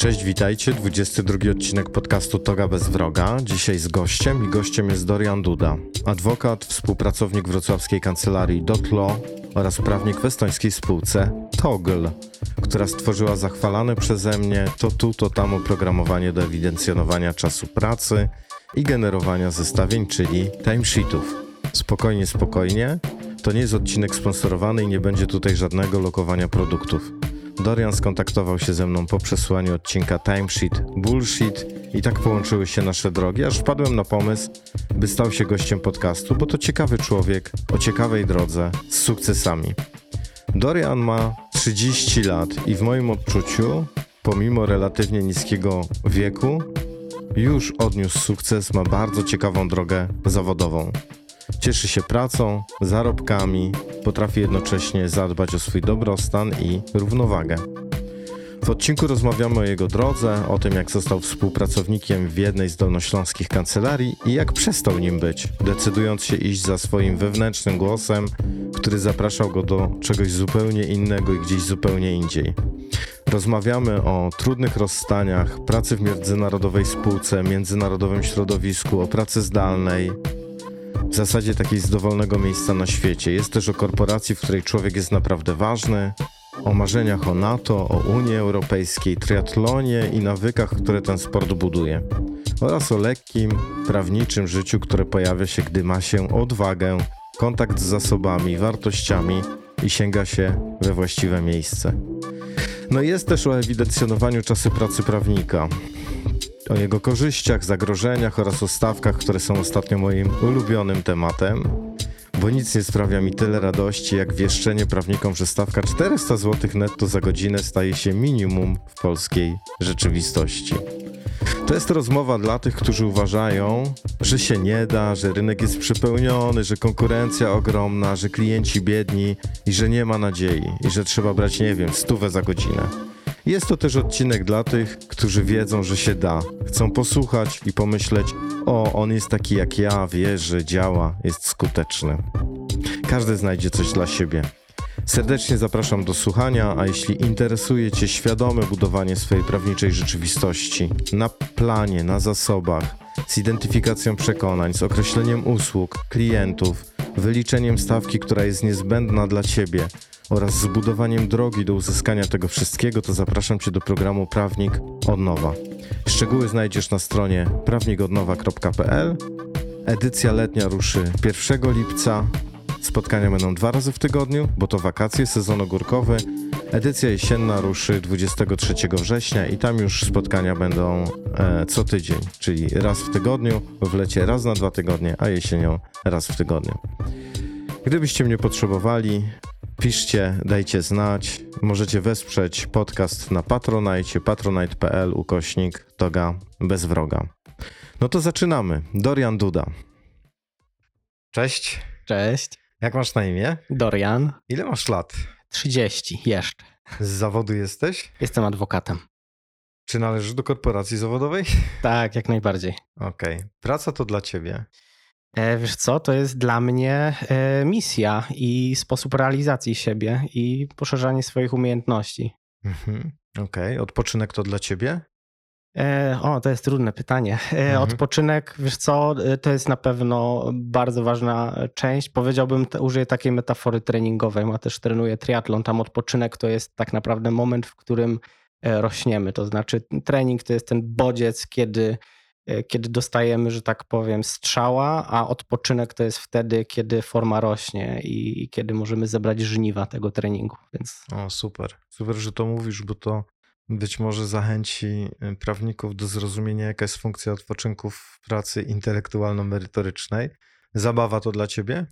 Cześć, witajcie. 22 odcinek podcastu Toga bez wroga. Dzisiaj z gościem i gościem jest Dorian Duda, adwokat, współpracownik wrocławskiej kancelarii Dotlo oraz prawnik w estońskiej spółce Togl, która stworzyła zachwalane przeze mnie to tu, to tam oprogramowanie do ewidencjonowania czasu pracy i generowania zestawień, czyli timesheetów. Spokojnie, spokojnie. To nie jest odcinek sponsorowany i nie będzie tutaj żadnego lokowania produktów. Dorian skontaktował się ze mną po przesłaniu odcinka Timesheet Bullshit i tak połączyły się nasze drogi, aż wpadłem na pomysł, by stał się gościem podcastu, bo to ciekawy człowiek o ciekawej drodze z sukcesami. Dorian ma 30 lat i w moim odczuciu, pomimo relatywnie niskiego wieku, już odniósł sukces, ma bardzo ciekawą drogę zawodową. Cieszy się pracą, zarobkami, potrafi jednocześnie zadbać o swój dobrostan i równowagę. W odcinku rozmawiamy o jego drodze, o tym jak został współpracownikiem w jednej z dolnośląskich kancelarii i jak przestał nim być, decydując się iść za swoim wewnętrznym głosem, który zapraszał go do czegoś zupełnie innego i gdzieś zupełnie indziej. Rozmawiamy o trudnych rozstaniach, pracy w międzynarodowej spółce, międzynarodowym środowisku, o pracy zdalnej, w zasadzie takiej z dowolnego miejsca na świecie. Jest też o korporacji, w której człowiek jest naprawdę ważny, o marzeniach o NATO, o Unii Europejskiej, triatlonie i nawykach, które ten sport buduje. Oraz o lekkim, prawniczym życiu, które pojawia się, gdy ma się odwagę, kontakt z zasobami, wartościami i sięga się we właściwe miejsce. No jest też o ewidencjonowaniu czasu pracy prawnika o jego korzyściach, zagrożeniach oraz o stawkach, które są ostatnio moim ulubionym tematem. Bo nic nie sprawia mi tyle radości, jak wieszczenie prawnikom, że stawka 400 zł netto za godzinę staje się minimum w polskiej rzeczywistości. To jest rozmowa dla tych, którzy uważają, że się nie da, że rynek jest przepełniony, że konkurencja ogromna, że klienci biedni i że nie ma nadziei i że trzeba brać, nie wiem, stówę za godzinę. Jest to też odcinek dla tych, którzy wiedzą, że się da. Chcą posłuchać i pomyśleć: O, on jest taki jak ja, wie, że działa, jest skuteczny. Każdy znajdzie coś dla siebie. Serdecznie zapraszam do słuchania, a jeśli interesuje Cię świadome budowanie swojej prawniczej rzeczywistości na planie, na zasobach, z identyfikacją przekonań, z określeniem usług, klientów, wyliczeniem stawki, która jest niezbędna dla Ciebie oraz zbudowaniem drogi do uzyskania tego wszystkiego, to zapraszam Cię do programu Prawnik od Nowa. Szczegóły znajdziesz na stronie prawnikodnowa.pl. Edycja letnia ruszy 1 lipca. Spotkania będą dwa razy w tygodniu, bo to wakacje, sezon ogórkowy. Edycja jesienna ruszy 23 września i tam już spotkania będą e, co tydzień, czyli raz w tygodniu, w lecie raz na dwa tygodnie, a jesienią raz w tygodniu. Gdybyście mnie potrzebowali, piszcie, dajcie znać. Możecie wesprzeć podcast na Patronite, patronite.pl ukośnik toga bez wroga. No to zaczynamy. Dorian Duda. Cześć. Cześć. Jak masz na imię? Dorian. Ile masz lat? 30 jeszcze. Z zawodu jesteś? Jestem adwokatem. Czy należysz do korporacji zawodowej? Tak, jak najbardziej. Okej. Okay. Praca to dla ciebie. E, wiesz co, to jest dla mnie e, misja i sposób realizacji siebie i poszerzanie swoich umiejętności. Mhm. Okej. Okay. Odpoczynek to dla ciebie? E, o, to jest trudne pytanie. Mhm. Odpoczynek, wiesz co, to jest na pewno bardzo ważna część. Powiedziałbym, użyję takiej metafory treningowej, a też trenuję triatlon. Tam odpoczynek to jest tak naprawdę moment, w którym rośniemy. To znaczy trening to jest ten bodziec, kiedy E, kiedy dostajemy, że tak powiem, strzała, a odpoczynek to jest wtedy, kiedy forma rośnie i, kiedy możemy zebrać żniwa tego treningu. Więc... O, super. Super, że to mówisz, bo to być może zachęci y, prawników do zrozumienia, jaka jest funkcja odpoczynku w pracy intelektualno-merytorycznej. Zabawa to dla ciebie?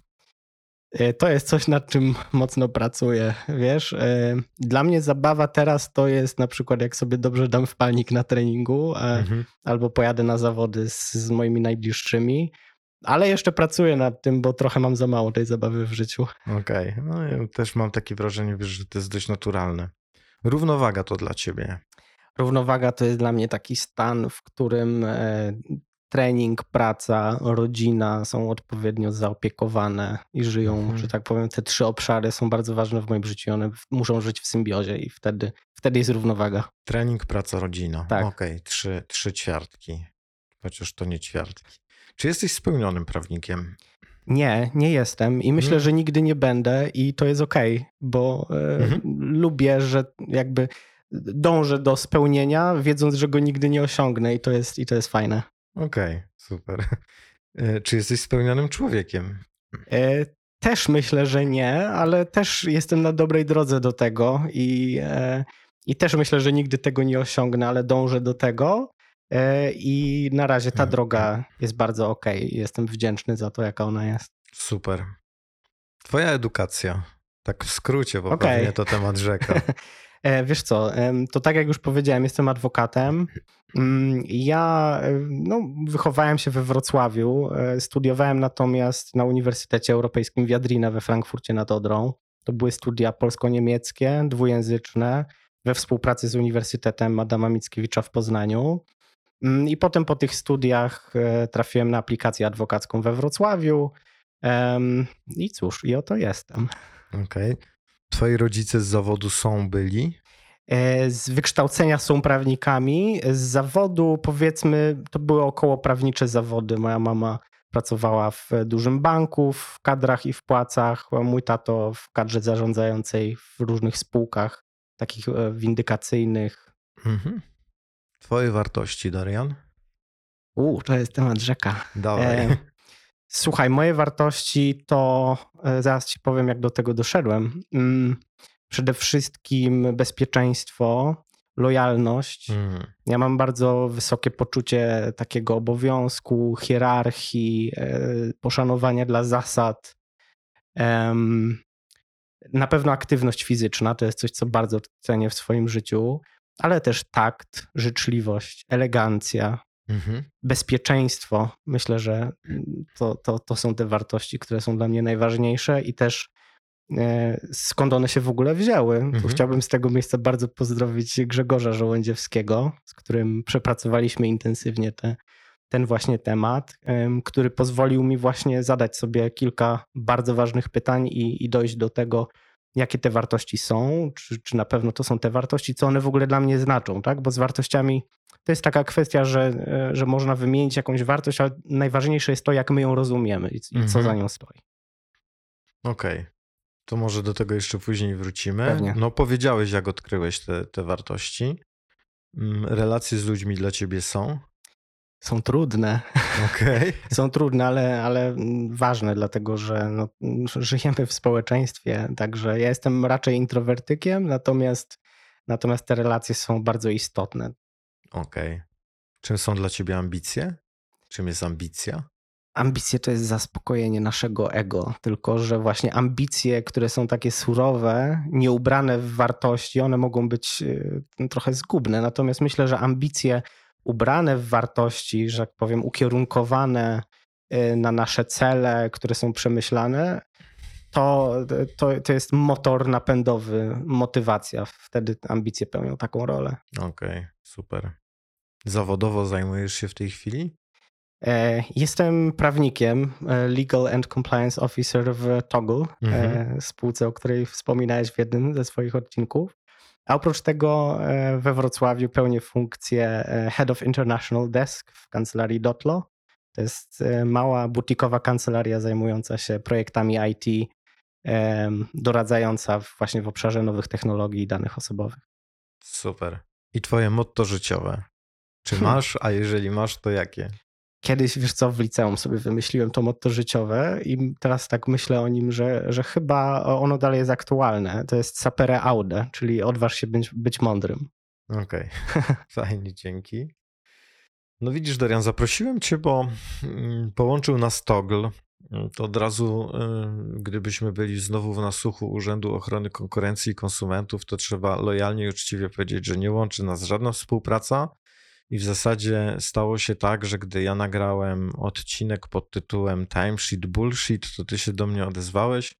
E, to jest coś, nad czym mocno pracuję, wiesz. E, dla mnie zabawa teraz to jest na przykład, jak sobie dobrze dam wpalnik na treningu, e, mhm. albo pojadę na zawody z, z, moimi najbliższymi, ale jeszcze pracuję nad tym, bo trochę mam za mało tej zabawy w życiu. Okej, okay. no ja też mam takie wrażenie, wiesz, że to jest dość naturalne. Równowaga to dla ciebie. Równowaga to jest dla mnie taki stan, w którym trening, praca, rodzina są odpowiednio zaopiekowane i żyją, Mhm. że tak powiem, te trzy obszary są bardzo ważne w moim życiu. One muszą żyć w symbiozie i wtedy, wtedy jest równowaga. Trening, praca, rodzina. Tak. Okej, trzy, trzy ćwiartki. Chociaż to nie ćwiartki. Czy jesteś spełnionym prawnikiem? Nie, nie jestem i myślę, Nie? że nigdy nie będę i to jest okej, bo e, Mhm. lubię, że jakby dążę do spełnienia, wiedząc, że go nigdy nie osiągnę i to jest, i to jest fajne. Okej, super. E, Czy jesteś spełnionym człowiekiem? E, Też myślę, że nie, ale też jestem na dobrej drodze do tego i, i też myślę, że nigdy tego nie osiągnę, ale dążę do tego. E, I na razie ta Mhm. droga jest bardzo okej. Jestem wdzięczny za to, jaka ona jest. Super. Twoja edukacja. Tak w skrócie, bo Okej. pewnie to temat rzeka. E, Wiesz co, to tak jak już powiedziałem, jestem adwokatem. Mm, Ja no, wychowałem się we Wrocławiu, e, studiowałem natomiast na Uniwersytecie Europejskim w Jadrina we Frankfurcie nad Odrą. To były studia polsko-niemieckie, dwujęzyczne, we współpracy z Uniwersytetem Adama Mickiewicza w Poznaniu. Mm, I potem po tych studiach e, trafiłem na aplikację adwokacką we Wrocławiu. I cóż, i oto jestem. Okej. Twoi rodzice z zawodu są, byli? E, Z wykształcenia są prawnikami, z zawodu powiedzmy to były około prawnicze zawody. Moja mama pracowała w dużym banku, w kadrach i w płacach, mój tato w kadrze zarządzającej w różnych spółkach, takich e, windykacyjnych. Mhm. Twoje wartości, Darian? U, to jest temat rzeka. Dawaj. E, Słuchaj, moje wartości to, e, zaraz ci powiem, jak do tego doszedłem. Mm, Przede wszystkim bezpieczeństwo, lojalność. Mm. Ja mam bardzo wysokie poczucie takiego obowiązku, hierarchii, e, poszanowania dla zasad. Na pewno aktywność fizyczna to jest coś, co bardzo cenię w swoim życiu, ale też takt, życzliwość, elegancja, Mhm. bezpieczeństwo. Myślę, że to, to, to są te wartości, które są dla mnie najważniejsze i też e, skąd one się w ogóle wzięły. Mhm. chciałbym z tego miejsca bardzo pozdrowić Grzegorza Żołędziewskiego, z którym przepracowaliśmy intensywnie te, ten właśnie temat, em, który pozwolił mi właśnie zadać sobie kilka bardzo ważnych pytań i, i dojść do tego, jakie te wartości są, czy, czy na pewno to są te wartości, co one w ogóle dla mnie znaczą, tak? Bo z wartościami to jest taka kwestia, że, e, że można wymienić jakąś wartość, ale najważniejsze jest to, jak my ją rozumiemy i, i co Mhm. za nią stoi. Okej. To może do tego jeszcze później wrócimy. Pewnie. No, powiedziałeś, jak odkryłeś te, te wartości. Mm, Relacje z ludźmi dla ciebie są. Są trudne, Okej. są trudne, ale, ale ważne, dlatego że no, żyjemy w społeczeństwie, także ja jestem raczej introwertykiem, natomiast, natomiast te relacje są bardzo istotne. Okej. Czym są dla ciebie ambicje? Czym jest ambicja? ambicje to jest zaspokojenie naszego ego, tylko że właśnie ambicje, które są takie surowe, nieubrane w wartości, one mogą być y, trochę zgubne. Natomiast myślę, że ambicje ubrane w wartości, że tak powiem, ukierunkowane y, na nasze cele, które są przemyślane, to, to, to jest motor napędowy, motywacja. Wtedy ambicje pełnią taką rolę. Okej, super. Zawodowo zajmujesz się w tej chwili? E, Jestem prawnikiem, e, Legal and Compliance Officer w Toggle, Mhm. e, spółce, o której wspominałeś w jednym ze swoich odcinków. A oprócz tego e, we Wrocławiu pełnię funkcję e, Head of International Desk w kancelarii Dotlo. To jest e, mała, butikowa kancelaria zajmująca się projektami IT, doradzająca właśnie w obszarze nowych technologii i danych osobowych. Super. I twoje motto życiowe? Czy masz, a jeżeli masz, to jakie? Kiedyś, wiesz co, w liceum sobie wymyśliłem to motto życiowe i teraz tak myślę o nim, że, że chyba ono dalej jest aktualne. To jest sapere aude, czyli odważ się być, być mądrym. Okej, fajnie, dzięki. No widzisz, Dorian, zaprosiłem cię, bo mm, połączył nas Togl. To od razu, y, gdybyśmy byli znowu w nasłuchu Urzędu Ochrony Konkurencji i Konsumentów, to trzeba lojalnie i uczciwie powiedzieć, że nie łączy nas żadna współpraca. I w zasadzie stało się tak, że gdy ja nagrałem odcinek pod tytułem Timesheet Bullshit, to ty się do mnie odezwałeś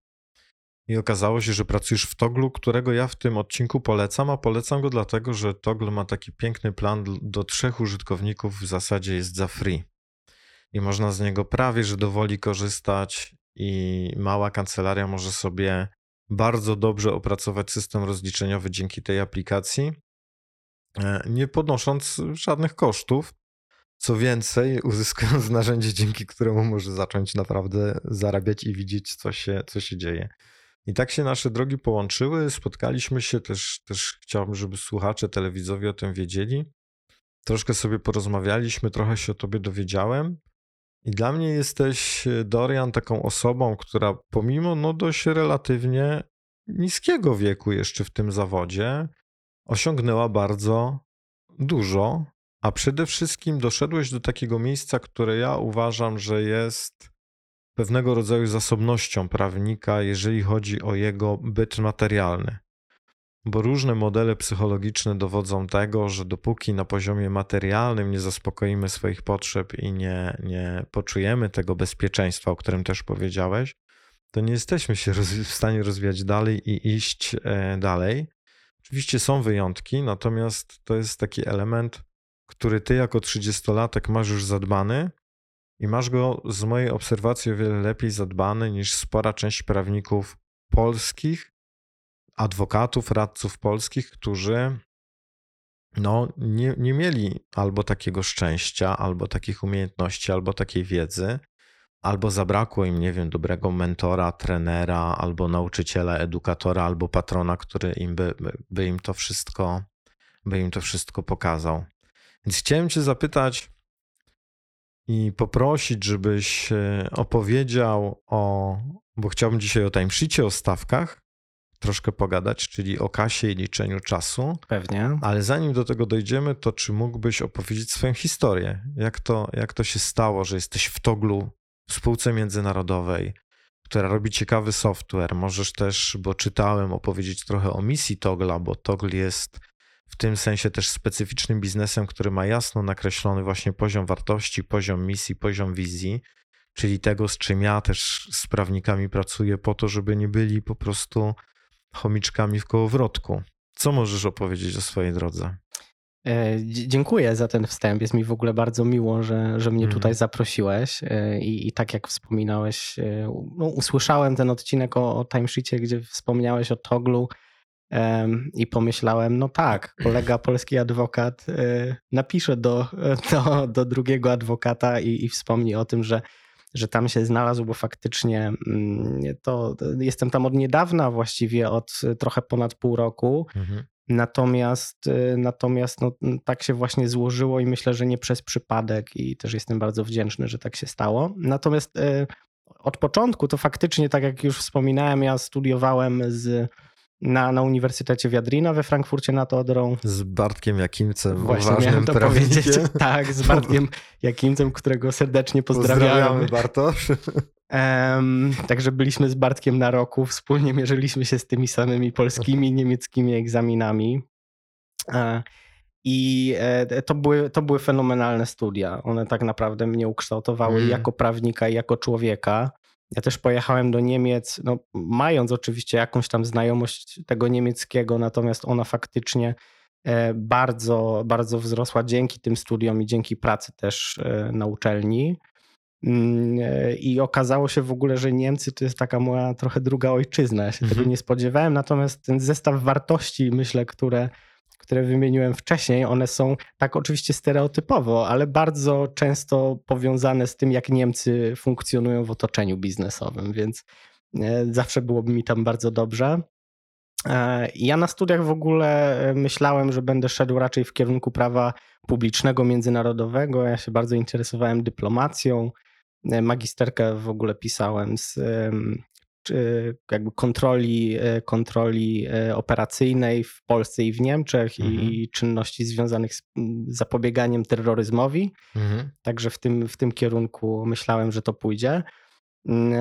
i okazało się, że pracujesz w Toglu, którego ja w tym odcinku polecam, a polecam go dlatego, że Togl ma taki piękny plan do trzech użytkowników, w zasadzie jest za free. i można z niego prawie że dowoli korzystać i mała kancelaria może sobie bardzo dobrze opracować system rozliczeniowy dzięki tej aplikacji, nie podnosząc żadnych kosztów. Co więcej, uzyskując narzędzie, dzięki któremu może zacząć naprawdę zarabiać i widzieć, co się, co się dzieje. I tak się nasze drogi połączyły. Spotkaliśmy się też, też chciałbym, żeby słuchacze, telewizowie o tym wiedzieli. Troszkę sobie porozmawialiśmy, trochę się o tobie dowiedziałem. I dla mnie jesteś, e, Dorian, taką osobą, która pomimo no, dość relatywnie niskiego wieku jeszcze w tym zawodzie osiągnęła bardzo dużo, a przede wszystkim doszedłeś do takiego miejsca, które ja uważam, że jest pewnego rodzaju zasobnością prawnika, jeżeli chodzi o jego byt materialny. Bo różne modele psychologiczne dowodzą tego, że dopóki na poziomie materialnym nie zaspokoimy swoich potrzeb i nie, nie poczujemy tego bezpieczeństwa, o którym też powiedziałeś, to nie jesteśmy się w stanie rozwijać dalej i iść e, dalej. Oczywiście są wyjątki, natomiast to jest taki element, który ty jako 30-latek masz już zadbany i masz go z mojej obserwacji o wiele lepiej zadbany niż spora część prawników polskich, adwokatów, radców polskich, którzy no, nie, nie mieli albo takiego szczęścia, albo takich umiejętności, albo takiej wiedzy, albo zabrakło im, nie wiem, dobrego mentora, trenera, albo nauczyciela, edukatora, albo patrona, który im by, by im to wszystko, by im to wszystko pokazał. Więc chciałem Cię zapytać i poprosić, żebyś e, opowiedział o, bo chciałbym dzisiaj o timesheetie, o stawkach troszkę pogadać, czyli o kasie i liczeniu czasu. Pewnie. Ale zanim do tego dojdziemy, to czy mógłbyś opowiedzieć swoją historię? Jak to, jak to się stało, że jesteś w Toglu, w spółce międzynarodowej, która robi ciekawy software? Możesz też, bo czytałem, opowiedzieć trochę o misji Togla, bo Togl jest w tym sensie też specyficznym biznesem, który ma jasno nakreślony właśnie poziom wartości, poziom misji, poziom wizji, czyli tego, z czym ja też z prawnikami pracuję, po to, żeby nie byli po prostu chomiczkami w kołowrotku. Co możesz opowiedzieć o swojej drodze? E, dziękuję za ten wstęp. Jest mi w ogóle bardzo miło, że, że mnie mm. tutaj zaprosiłeś. E, I, I, tak jak wspominałeś, e, no, usłyszałem ten odcinek o, o timesheetie, gdzie wspomniałeś o Toglu i pomyślałem, no tak, kolega polski adwokat napisze do, do, do drugiego adwokata i, i wspomni o tym, że że tam się znalazł, bo faktycznie mm, to jestem tam od niedawna, właściwie od trochę ponad pół roku. Mhm. Natomiast, y, natomiast no, tak się właśnie złożyło i myślę, że nie przez przypadek i też jestem bardzo wdzięczny, że tak się stało. Natomiast y, od początku to faktycznie, tak jak już wspominałem, ja studiowałem z na, na Uniwersytecie Wiadrina we Frankfurcie nad Odrą. Z Bartkiem Jakimcem, Właśnie miałem to powiedzieć. Tak, z Bartkiem Jakimcem, którego serdecznie pozdrawiamy. Pozdrawiamy Bartosz. Um, także byliśmy z Bartkiem na roku, wspólnie mierzyliśmy się z tymi samymi polskimi, niemieckimi egzaminami. E, I e, to były, to były fenomenalne studia. One tak naprawdę mnie ukształtowały mm. jako prawnika i jako człowieka. Ja też pojechałem do Niemiec, no, mając oczywiście jakąś tam znajomość tego niemieckiego, natomiast ona faktycznie e, bardzo, bardzo wzrosła dzięki tym studiom i dzięki pracy też na uczelni. Mm, e, I okazało się w ogóle, że Niemcy to jest taka moja trochę druga ojczyzna. Ja się mhm. tego nie spodziewałem, natomiast ten zestaw wartości, myślę, które które wymieniłem wcześniej, one są tak oczywiście stereotypowo, ale bardzo często powiązane z tym, jak Niemcy funkcjonują w otoczeniu biznesowym, więc e, zawsze byłoby mi tam bardzo dobrze. E, ja na studiach w ogóle myślałem, że będę szedł raczej w kierunku prawa publicznego, międzynarodowego. Ja się bardzo interesowałem dyplomacją. Magisterkę w ogóle pisałem z jakby kontroli, e, kontroli e, operacyjnej w Polsce i w Niemczech mhm. i czynności związanych z zapobieganiem terroryzmowi. Mhm. Także w tym, w tym kierunku myślałem, że to pójdzie.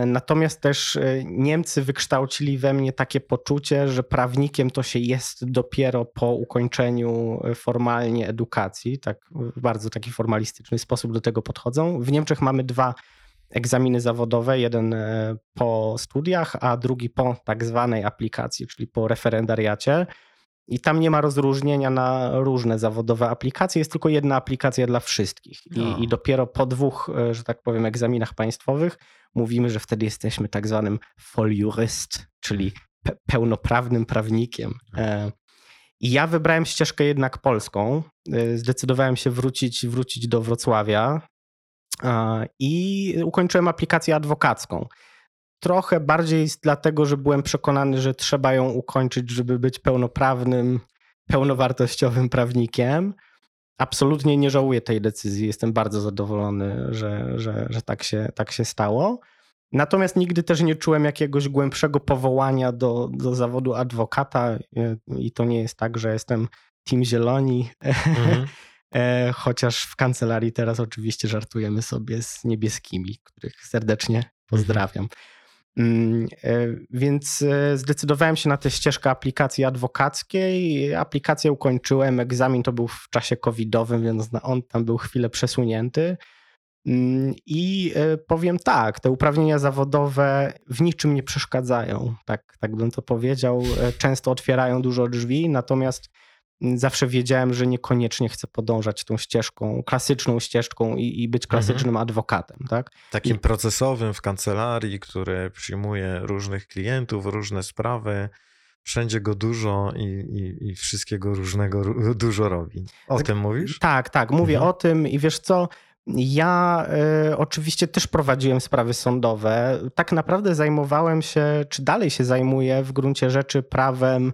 Natomiast też e, Niemcy wykształcili we mnie takie poczucie, że prawnikiem to się jest dopiero po ukończeniu formalnie edukacji. Tak, w bardzo taki formalistyczny sposób do tego podchodzą. W Niemczech mamy dwa egzaminy zawodowe, jeden e, po studiach, a drugi po tak zwanej aplikacji, czyli po referendariacie. I tam nie ma rozróżnienia na różne zawodowe aplikacje, jest tylko jedna aplikacja dla wszystkich. I, No. i dopiero po dwóch, e, że tak powiem, egzaminach państwowych mówimy, że wtedy jesteśmy tak zwanym voljurist, czyli pe pełnoprawnym prawnikiem. E, I ja wybrałem ścieżkę jednak polską. E, Zdecydowałem się wrócić, wrócić do Wrocławia i ukończyłem aplikację adwokacką. Trochę bardziej dlatego, że byłem przekonany, że trzeba ją ukończyć, żeby być pełnoprawnym, pełnowartościowym prawnikiem. Absolutnie nie żałuję tej decyzji. Jestem bardzo zadowolony, że, że, że tak, się, tak się stało. Natomiast nigdy też nie czułem jakiegoś głębszego powołania do, do zawodu adwokata e, i to nie jest tak, że jestem Team Zieloni, Mhm. e, chociaż w kancelarii teraz oczywiście żartujemy sobie z niebieskimi, których serdecznie pozdrawiam. Mm, e, Więc e, zdecydowałem się na tę ścieżkę aplikacji adwokackiej. Aplikację ukończyłem, egzamin to był w czasie covidowym, więc on tam był chwilę przesunięty. Mm, I e, powiem tak, te uprawnienia zawodowe w niczym nie przeszkadzają, tak, tak bym to powiedział. E, Często otwierają dużo drzwi, natomiast mm, zawsze wiedziałem, że niekoniecznie chcę podążać tą ścieżką, klasyczną ścieżką i, i być klasycznym adwokatem, tak? Takim procesowym w kancelarii, który przyjmuje różnych klientów, różne sprawy. Wszędzie go dużo i, i, i wszystkiego różnego ró- dużo robi. O Tak- tym mówisz? Tak, tak, mówię Mhm. o tym i wiesz co, ja e, oczywiście też prowadziłem sprawy sądowe. Tak naprawdę zajmowałem się, czy dalej się zajmuję w gruncie rzeczy prawem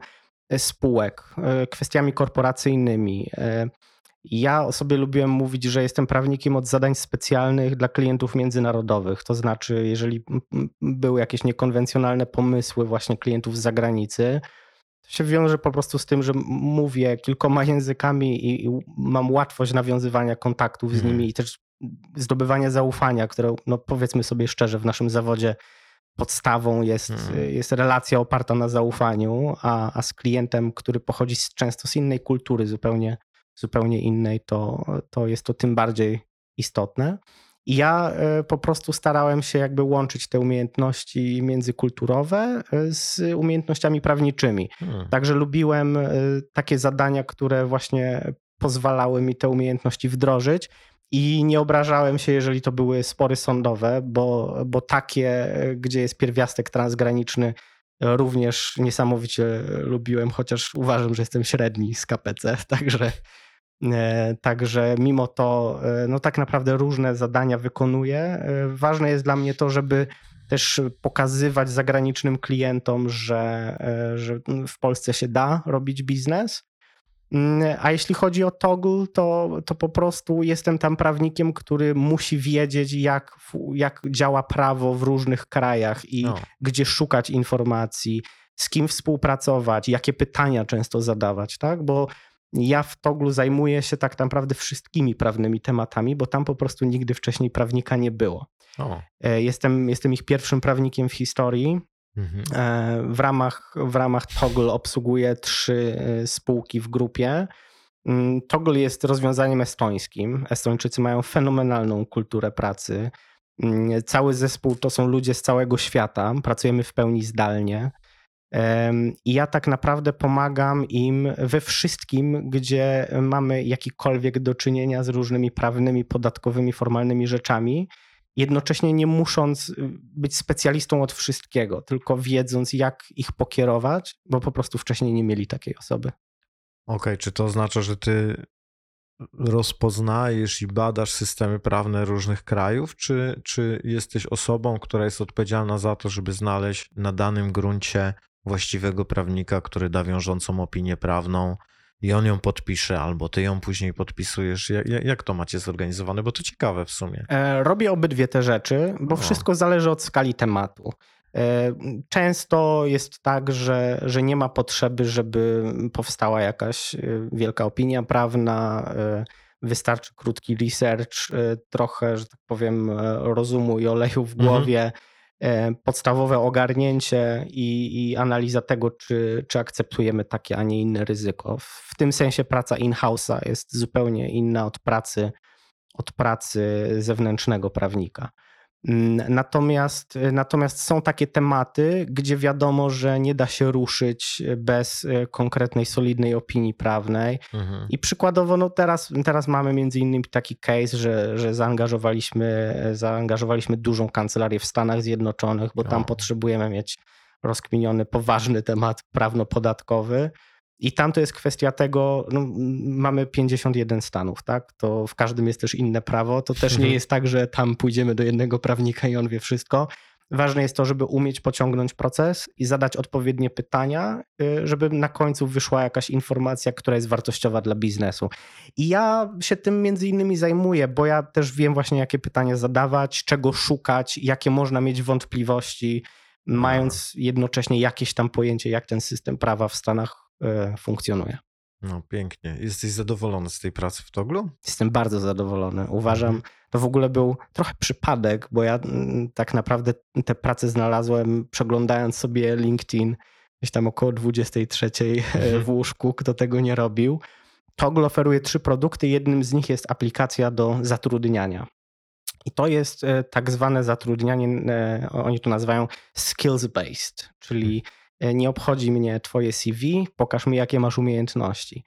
spółek, e, kwestiami korporacyjnymi. E, Ja sobie lubiłem mówić, że jestem prawnikiem od zadań specjalnych dla klientów międzynarodowych. To znaczy, jeżeli były jakieś niekonwencjonalne pomysły właśnie klientów z zagranicy, to się wiąże po prostu z tym, że mówię kilkoma językami i, i mam łatwość nawiązywania kontaktów z Mhm. nimi i też zdobywania zaufania, które, no powiedzmy sobie szczerze, w naszym zawodzie podstawą jest, Mhm. jest relacja oparta na zaufaniu, a, a z klientem, który pochodzi z, często z innej kultury, zupełnie, zupełnie innej, to, to jest to tym bardziej istotne. I ja e, po prostu starałem się jakby łączyć te umiejętności międzykulturowe e, z umiejętnościami prawniczymi. Hmm. Także lubiłem e, takie zadania, które właśnie pozwalały mi te umiejętności wdrożyć. I nie obrażałem się, jeżeli to były spory sądowe, bo, bo takie, gdzie jest pierwiastek transgraniczny, również niesamowicie lubiłem, chociaż uważam, że jestem średni z KPC, także, e, także mimo to, e, no tak naprawdę różne zadania wykonuję. E, Ważne jest dla mnie to, żeby też pokazywać zagranicznym klientom, że, że w Polsce się da robić biznes. Mm, A jeśli chodzi o Toggle, to, to po prostu jestem tam prawnikiem, który musi wiedzieć, jak, jak działa prawo w różnych krajach i No. gdzie szukać informacji, z kim współpracować, jakie pytania często zadawać, tak? Bo ja w Toglu zajmuję się tak naprawdę wszystkimi prawnymi tematami, bo tam po prostu nigdy wcześniej prawnika nie było. O. E, Jestem, jestem ich pierwszym prawnikiem w historii. Mhm. E, W ramach, w ramach Toggle obsługuję trzy e, spółki w grupie. Mm, Toggle jest rozwiązaniem estońskim. Estończycy mają fenomenalną kulturę pracy. Mm, Cały zespół to są ludzie z całego świata. Pracujemy w pełni zdalnie. I ja tak naprawdę pomagam im we wszystkim, gdzie mamy jakikolwiek do czynienia z różnymi prawnymi, podatkowymi, formalnymi rzeczami jednocześnie nie musząc y, być specjalistą od wszystkiego, tylko wiedząc, jak ich pokierować, bo po prostu wcześniej nie mieli takiej osoby. Okej, czy to oznacza, że ty rozpoznajesz i badasz systemy prawne różnych krajów, czy, czy jesteś osobą, która jest odpowiedzialna za to, żeby znaleźć na danym gruncie właściwego prawnika, który da wiążącą opinię prawną i on ją podpisze, albo ty ją później podpisujesz? Jak, jak to macie zorganizowane? Bo to ciekawe w sumie. E, Robię obydwie te rzeczy, bo O. wszystko zależy od skali tematu. E, Często jest tak, że, że nie ma potrzeby, żeby powstała jakaś e, wielka opinia prawna. Wystarczy krótki research, trochę, że tak powiem, rozumu i oleju w Mhm. głowie, e, podstawowe ogarnięcie i, i analiza tego, czy, czy akceptujemy takie, a nie inne ryzyko. W tym sensie praca in-house'a jest zupełnie inna od pracy, od pracy zewnętrznego prawnika. Natomiast, natomiast są takie tematy, gdzie wiadomo, że nie da się ruszyć bez e, konkretnej, solidnej opinii prawnej. Mhm. I przykładowo, no teraz, teraz mamy między innymi taki case, że, że zaangażowaliśmy, zaangażowaliśmy dużą kancelarię w Stanach Zjednoczonych, bo tam potrzebujemy mieć rozkminiony, poważny temat prawno-podatkowy. I tam to jest kwestia tego, no, mamy 51 stanów, tak? To w każdym jest też inne prawo. To też nie mhm. jest tak, że tam pójdziemy do jednego prawnika i on wie wszystko. Ważne jest to, żeby umieć pociągnąć proces i zadać odpowiednie pytania, y, żeby na końcu wyszła jakaś informacja, która jest wartościowa dla biznesu. I ja się tym między innymi zajmuję, bo ja też wiem właśnie, jakie pytania zadawać, czego szukać, jakie można mieć wątpliwości, mając jednocześnie jakieś tam pojęcie, jak ten system prawa w Stanach funkcjonuje. No pięknie. Jesteś zadowolony z tej pracy w Toglu? Jestem bardzo zadowolony. Uważam, mhm. to w ogóle był trochę przypadek, bo ja mm, tak naprawdę tę pracę znalazłem przeglądając sobie LinkedIn gdzieś tam około 23 e, mhm. w łóżku, kto tego nie robił. Toggle oferuje trzy produkty. Jednym z nich jest aplikacja do zatrudniania. I to jest e, tak zwane zatrudnianie, oni to nazywają skills-based, czyli mhm. E, nie obchodzi mnie twoje CV, pokaż mi jakie masz umiejętności.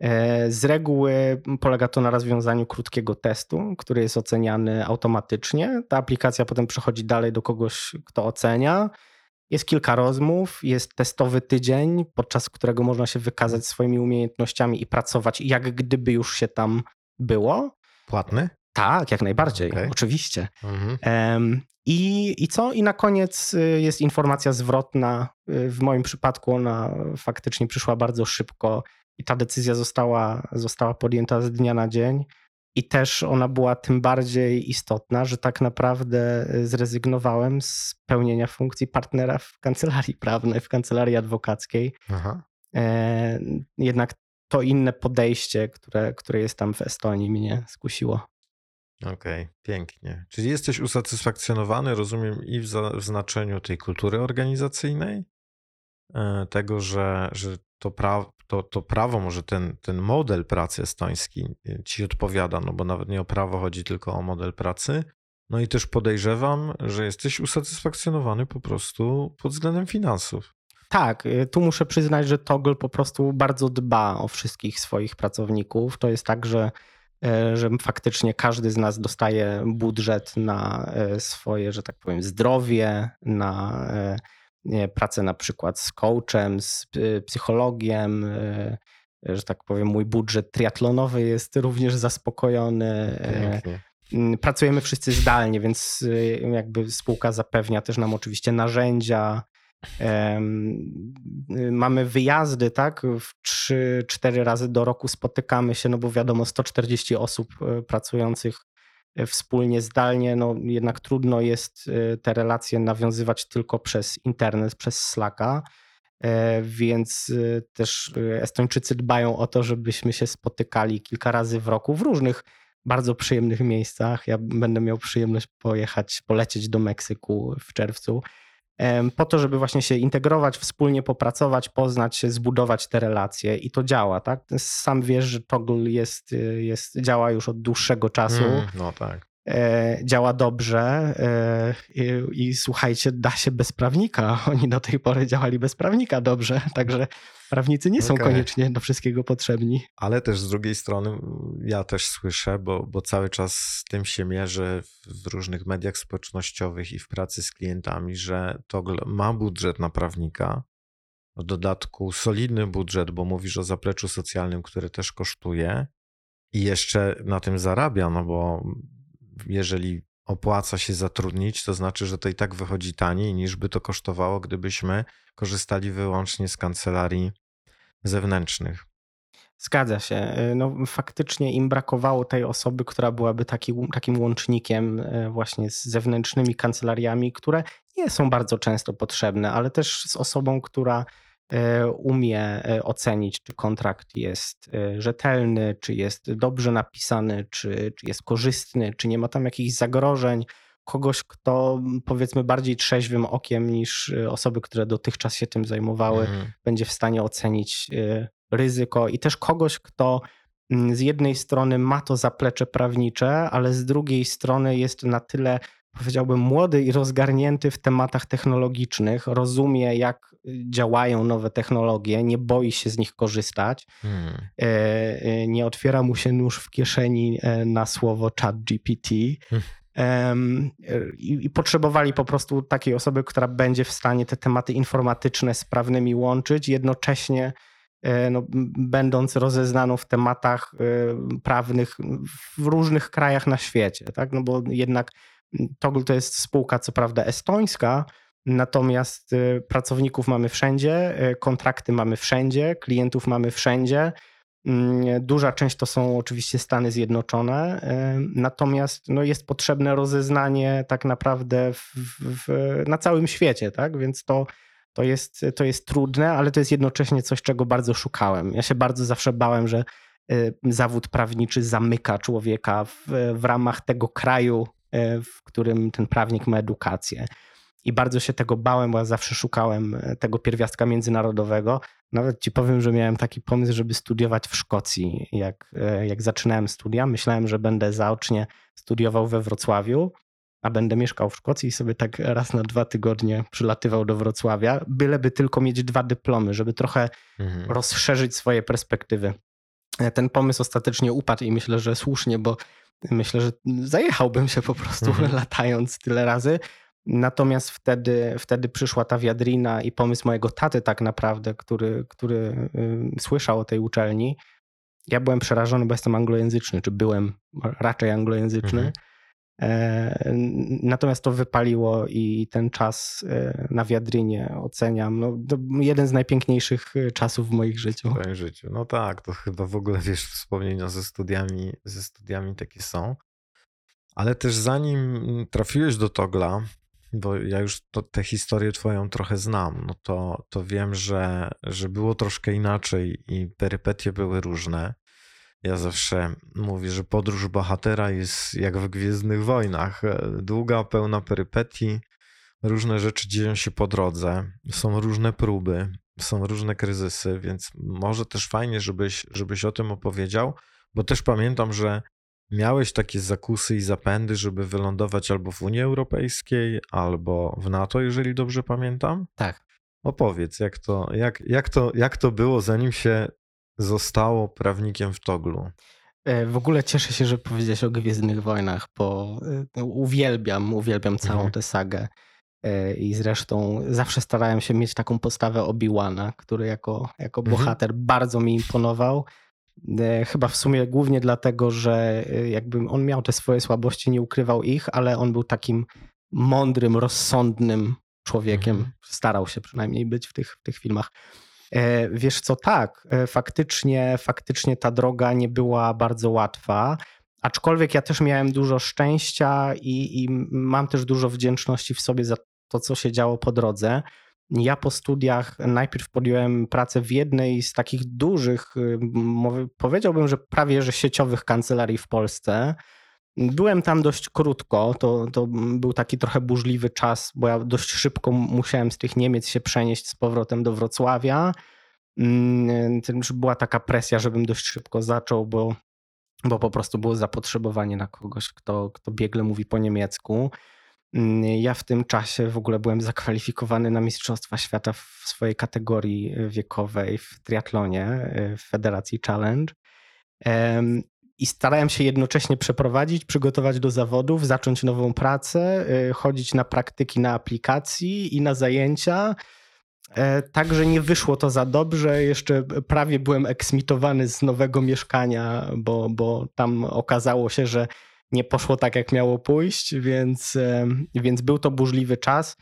E, z reguły polega to na rozwiązaniu krótkiego testu, który jest oceniany automatycznie. Ta aplikacja potem przechodzi dalej do kogoś, kto ocenia. Jest kilka rozmów, jest testowy tydzień, podczas którego można się wykazać swoimi umiejętnościami i pracować, jak gdyby już się tam było. Płatny? Tak, jak najbardziej, okay. oczywiście. Mhm. I, I co? I na koniec y, jest informacja zwrotna. Y, w moim przypadku ona faktycznie przyszła bardzo szybko i ta decyzja została, została podjęta z dnia na dzień. I też ona była tym bardziej istotna, że tak naprawdę y, zrezygnowałem z pełnienia funkcji partnera w kancelarii prawnej, w kancelarii adwokackiej. Aha. E, jednak to inne podejście, które, które jest tam w Estonii, mnie skusiło. Okej, okay, pięknie. Czyli jesteś usatysfakcjonowany, rozumiem, i w, za, w znaczeniu tej kultury organizacyjnej, e, tego, że, że to, pra, to, to prawo, może ten, ten model pracy estoński e, ci odpowiada, no bo nawet nie o prawo chodzi, tylko o model pracy. No i też podejrzewam, że jesteś usatysfakcjonowany po prostu pod względem finansów. Tak, e, tu muszę przyznać, że Toggle po prostu bardzo dba o wszystkich swoich pracowników. To jest tak, że że faktycznie każdy z nas dostaje budżet na e, swoje, że tak powiem, zdrowie, na e, pracę na przykład z coachem, z pipsychologiem, że tak powiem, mój budżet triatlonowy jest również zaspokojony. Pięknie. Pracujemy wszyscy zdalnie, więc jakby spółka zapewnia też nam oczywiście narzędzia, Mamy wyjazdy, tak? W 3-4 razy do roku spotykamy się, no bo wiadomo, 140 osób e, pracujących e, wspólnie zdalnie, no jednak trudno jest e, te relacje nawiązywać tylko przez internet, przez Slacka. Więc też Estończycy dbają o to, żebyśmy się spotykali kilka razy w roku w różnych bardzo przyjemnych miejscach. Ja będę miał przyjemność pojechać, polecieć do Meksyku w czerwcu po to, żeby właśnie się integrować, wspólnie popracować, poznać się, zbudować te relacje i to działa, tak? Sam wiesz, że Toggle jest, jest, działa już od dłuższego czasu. Mm, no tak. E, działa dobrze e, i, i, słuchajcie, da się bez prawnika. Oni do tej pory działali bez prawnika dobrze, także prawnicy nie są okay. koniecznie do wszystkiego potrzebni. Ale też z drugiej strony ja też słyszę, bo, bo cały czas z tym się mierzę w różnych mediach społecznościowych i w pracy z klientami, że to ma budżet na prawnika, w dodatku solidny budżet, bo mówisz o zapleczu socjalnym, które też kosztuje i jeszcze na tym zarabia, no bo jeżeli opłaca się zatrudnić, to znaczy, że to i tak wychodzi taniej niż by to kosztowało, gdybyśmy korzystali wyłącznie z kancelarii zewnętrznych. Zgadza się. No, faktycznie im brakowało tej osoby, która byłaby taki, takim łącznikiem e, właśnie z zewnętrznymi kancelariami, które nie są bardzo często potrzebne, ale też z osobą, która umie e, ocenić, czy kontrakt jest e, rzetelny, czy jest dobrze napisany, czy, czy jest korzystny, czy nie ma tam jakichś zagrożeń. Kogoś, kto powiedzmy bardziej trzeźwym okiem niż osoby, które dotychczas się tym zajmowały, mhm. będzie w stanie ocenić ryzyko i też kogoś, kto z jednej strony ma to zaplecze prawnicze, ale z drugiej strony jest na tyle powiedziałbym, młody i rozgarnięty w tematach technologicznych, rozumie, jak działają nowe technologie, nie boi się z nich korzystać, Hmm. e, e, nie otwiera mu się nóż w kieszeni e, na słowo chat GPT. Hmm. I, I potrzebowali po prostu takiej osoby, która będzie w stanie te tematy informatyczne z prawnymi łączyć, jednocześnie no, będąc rozeznaną w tematach prawnych w różnych krajach na świecie. Tak? No bo jednak Toggle to jest spółka, co prawda estońska, natomiast e, pracowników mamy wszędzie, e, kontrakty mamy wszędzie, klientów mamy wszędzie. Mm, Duża część to są oczywiście Stany Zjednoczone, e, natomiast no, jest potrzebne rozeznanie tak naprawdę w, w, na całym świecie, tak? Więc to, to, jest, to jest trudne, ale to jest jednocześnie coś, czego bardzo szukałem. Ja się bardzo zawsze bałem, że zawód prawniczy zamyka człowieka w, w ramach tego kraju, w którym ten prawnik ma edukację. I bardzo się tego bałem, bo ja zawsze szukałem e, tego pierwiastka międzynarodowego. Nawet ci powiem, że miałem taki pomysł, żeby studiować w Szkocji. Jak, e, jak zaczynałem studia, myślałem, że będę zaocznie studiował we Wrocławiu, a będę mieszkał w Szkocji i sobie tak raz na dwa tygodnie przylatywał do Wrocławia, byleby tylko mieć dwa dyplomy, żeby trochę Mhm. rozszerzyć swoje perspektywy. E, Ten pomysł ostatecznie upadł i myślę, że słusznie, bo myślę, że zajechałbym się po prostu Mhm. latając tyle razy. Natomiast wtedy, wtedy przyszła ta wiadrina i pomysł mojego taty tak naprawdę, który, który y, słyszał o tej uczelni. Ja byłem przerażony, bo jestem anglojęzyczny, czy byłem raczej anglojęzyczny. Mhm. E, Natomiast to wypaliło i ten czas e, na wiadrynie oceniam. No, to jeden z najpiękniejszych e, czasów w moich życiu. w twoim życiu. No tak, to chyba w ogóle wiesz, wspomnienia ze studiami, ze studiami takie są. Ale też zanim trafiłeś do Togla, bo ja już to, tę historię twoją trochę znam, no to, to wiem, że, że było troszkę inaczej i perypetie były różne. Ja zawsze mówię, że podróż bohatera jest jak w Gwiezdnych Wojnach. Długa, pełna perypetii, różne rzeczy dzieją się po drodze, są różne próby, są różne kryzysy, więc może też fajnie, żebyś, żebyś o tym opowiedział, bo też pamiętam, że miałeś takie zakusy i zapędy, żeby wylądować albo w Unii Europejskiej, albo w NATO, jeżeli dobrze pamiętam. Tak. Opowiedz, jak to, jak, jak to, jak to było, zanim się zostało prawnikiem w Toglu. E, W ogóle cieszę się, że powiedziałeś o Gwiezdnych Wojnach, bo e, uwielbiam, uwielbiam całą Mhm. tę sagę. E, I zresztą zawsze starałem się mieć taką postawę Obi-Wana, który jako, jako Mhm. bohater bardzo mi imponował. E, Chyba w sumie głównie dlatego, że e, jakby on miał te swoje słabości, nie ukrywał ich, ale on był takim mądrym, rozsądnym człowiekiem. Mhm. Starał się przynajmniej być w tych, w tych filmach. E, Wiesz co, tak, faktycznie, faktycznie ta droga nie była bardzo łatwa, aczkolwiek ja też miałem dużo szczęścia i, i mam też dużo wdzięczności w sobie za to, co się działo po drodze. Ja po studiach najpierw podjąłem pracę w jednej z takich dużych, y, powiedziałbym, że prawie że sieciowych kancelarii w Polsce. Byłem tam dość krótko, to, to był taki trochę burzliwy czas, bo ja dość szybko musiałem z tych Niemiec się przenieść z powrotem do Wrocławia. Mm, była taka presja, żebym dość szybko zaczął, bo, bo po prostu było zapotrzebowanie na kogoś, kto, kto biegle mówi po niemiecku. Mm, Ja w tym czasie w ogóle byłem zakwalifikowany na Mistrzostwa Świata w swojej kategorii wiekowej w triatlonie w Federacji Challenge. I starałem się jednocześnie przeprowadzić, przygotować do zawodów, zacząć nową pracę, y, chodzić na praktyki na aplikacji i na zajęcia. E, Także nie wyszło to za dobrze. Jeszcze prawie byłem eksmitowany z nowego mieszkania, bo, bo tam okazało się, że nie poszło tak, jak miało pójść, więc, więc był to burzliwy czas.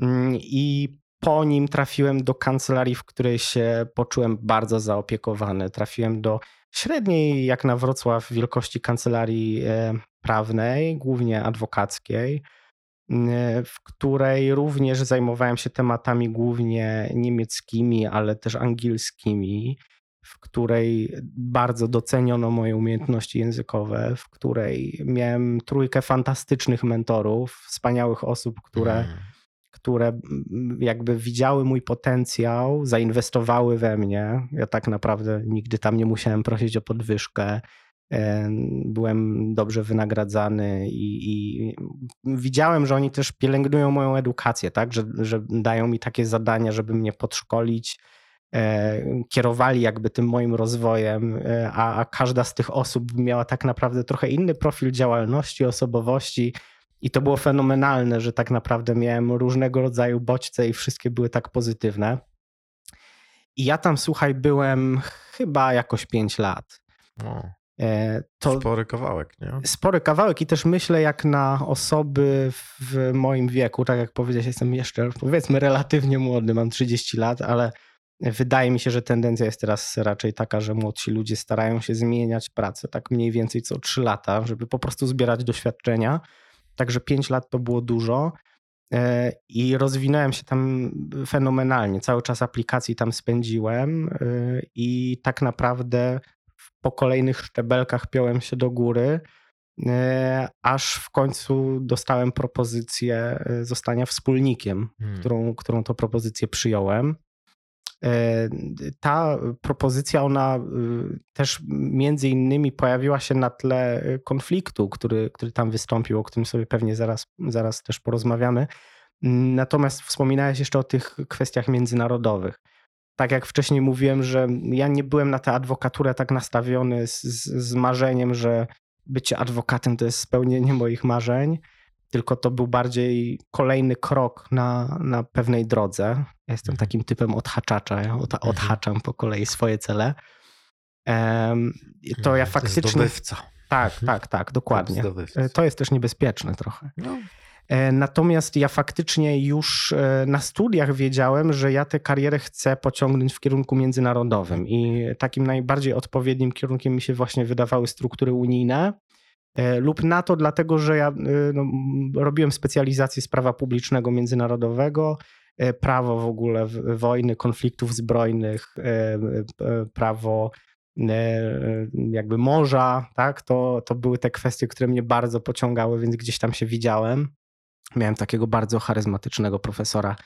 Mm, I po nim trafiłem do kancelarii, w której się poczułem bardzo zaopiekowany. Trafiłem do średniej, jak na Wrocław, wielkości kancelarii e, prawnej, głównie adwokackiej, w której również zajmowałem się tematami głównie niemieckimi, ale też angielskimi, w której bardzo doceniono moje umiejętności językowe, w której miałem trójkę fantastycznych mentorów, wspaniałych osób, które Mm. które jakby widziały mój potencjał, zainwestowały we mnie. Ja tak naprawdę nigdy tam nie musiałem prosić o podwyżkę. byłem dobrze wynagradzany i, i, widziałem, że oni też pielęgnują moją edukację, tak? Że, że dają mi takie zadania, żeby mnie podszkolić, kierowali jakby tym moim rozwojem, e, a, a każda z tych osób miała tak naprawdę trochę inny profil działalności, osobowości. I to było fenomenalne, że tak naprawdę miałem różnego rodzaju bodźce i wszystkie były tak pozytywne. I ja tam, słuchaj, byłem chyba jakoś 5 lat. O. E, to spory kawałek, nie? Spory kawałek i też myślę, jak na osoby w moim wieku, tak jak powiedziałeś, jestem jeszcze powiedzmy relatywnie młody, mam 30 lat, ale wydaje mi się, że tendencja jest teraz raczej taka, że młodsi ludzie starają się zmieniać pracę tak mniej więcej co 3 lata, żeby po prostu zbierać doświadczenia. Także 5 lat to było dużo e, i rozwinąłem się tam fenomenalnie. Cały czas aplikacji tam spędziłem e, i tak naprawdę po kolejnych szczebelkach piąłem się do góry, e, aż w końcu dostałem propozycję zostania wspólnikiem, hmm. którą, którą to propozycję przyjąłem. E, ta propozycja, ona też między innymi pojawiła się na tle konfliktu, który, który tam wystąpił, o którym sobie pewnie zaraz, zaraz też porozmawiamy. Natomiast wspominałeś jeszcze o tych kwestiach międzynarodowych tak jak wcześniej mówiłem, że ja nie byłem na tę adwokaturę tak nastawiony z, z, marzeniem, że bycie adwokatem to jest spełnienie moich marzeń, tylko to był bardziej kolejny krok na, na pewnej drodze. Ja jestem mhm. takim typem odhaczacza, ja od, mhm. odhaczam po kolei swoje cele. Um, to ja faktycznie. Zdobywca. Tak, tak, tak, dokładnie. To jest też niebezpieczne trochę. No. E, natomiast ja faktycznie już e, na studiach wiedziałem, że ja tę karierę chcę pociągnąć w kierunku międzynarodowym i takim najbardziej odpowiednim kierunkiem mi się właśnie wydawały struktury unijne. E, lub NATO, dlatego że ja no, robiłem specjalizację z prawa publicznego międzynarodowego, prawo w ogóle wojny, konfliktów zbrojnych, prawo jakby morza, tak? To, to były te kwestie, które mnie bardzo pociągały, więc gdzieś tam się widziałem. Miałem takiego bardzo charyzmatycznego profesora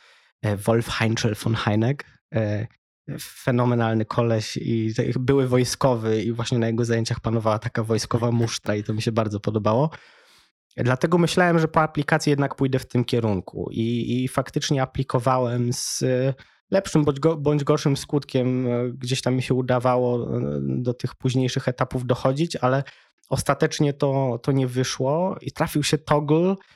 e, Wolf Heinzel von Heineck. E, fenomenalny koleś i były wojskowy i właśnie na jego zajęciach panowała taka wojskowa musztra i to mi się bardzo podobało. Dlatego myślałem, że po aplikacji jednak pójdę w tym kierunku i, i faktycznie aplikowałem z lepszym bądź, go, bądź gorszym skutkiem. E, gdzieś tam mi się udawało do tych późniejszych etapów dochodzić, ale ostatecznie to, to nie wyszło i trafił się toggle, E,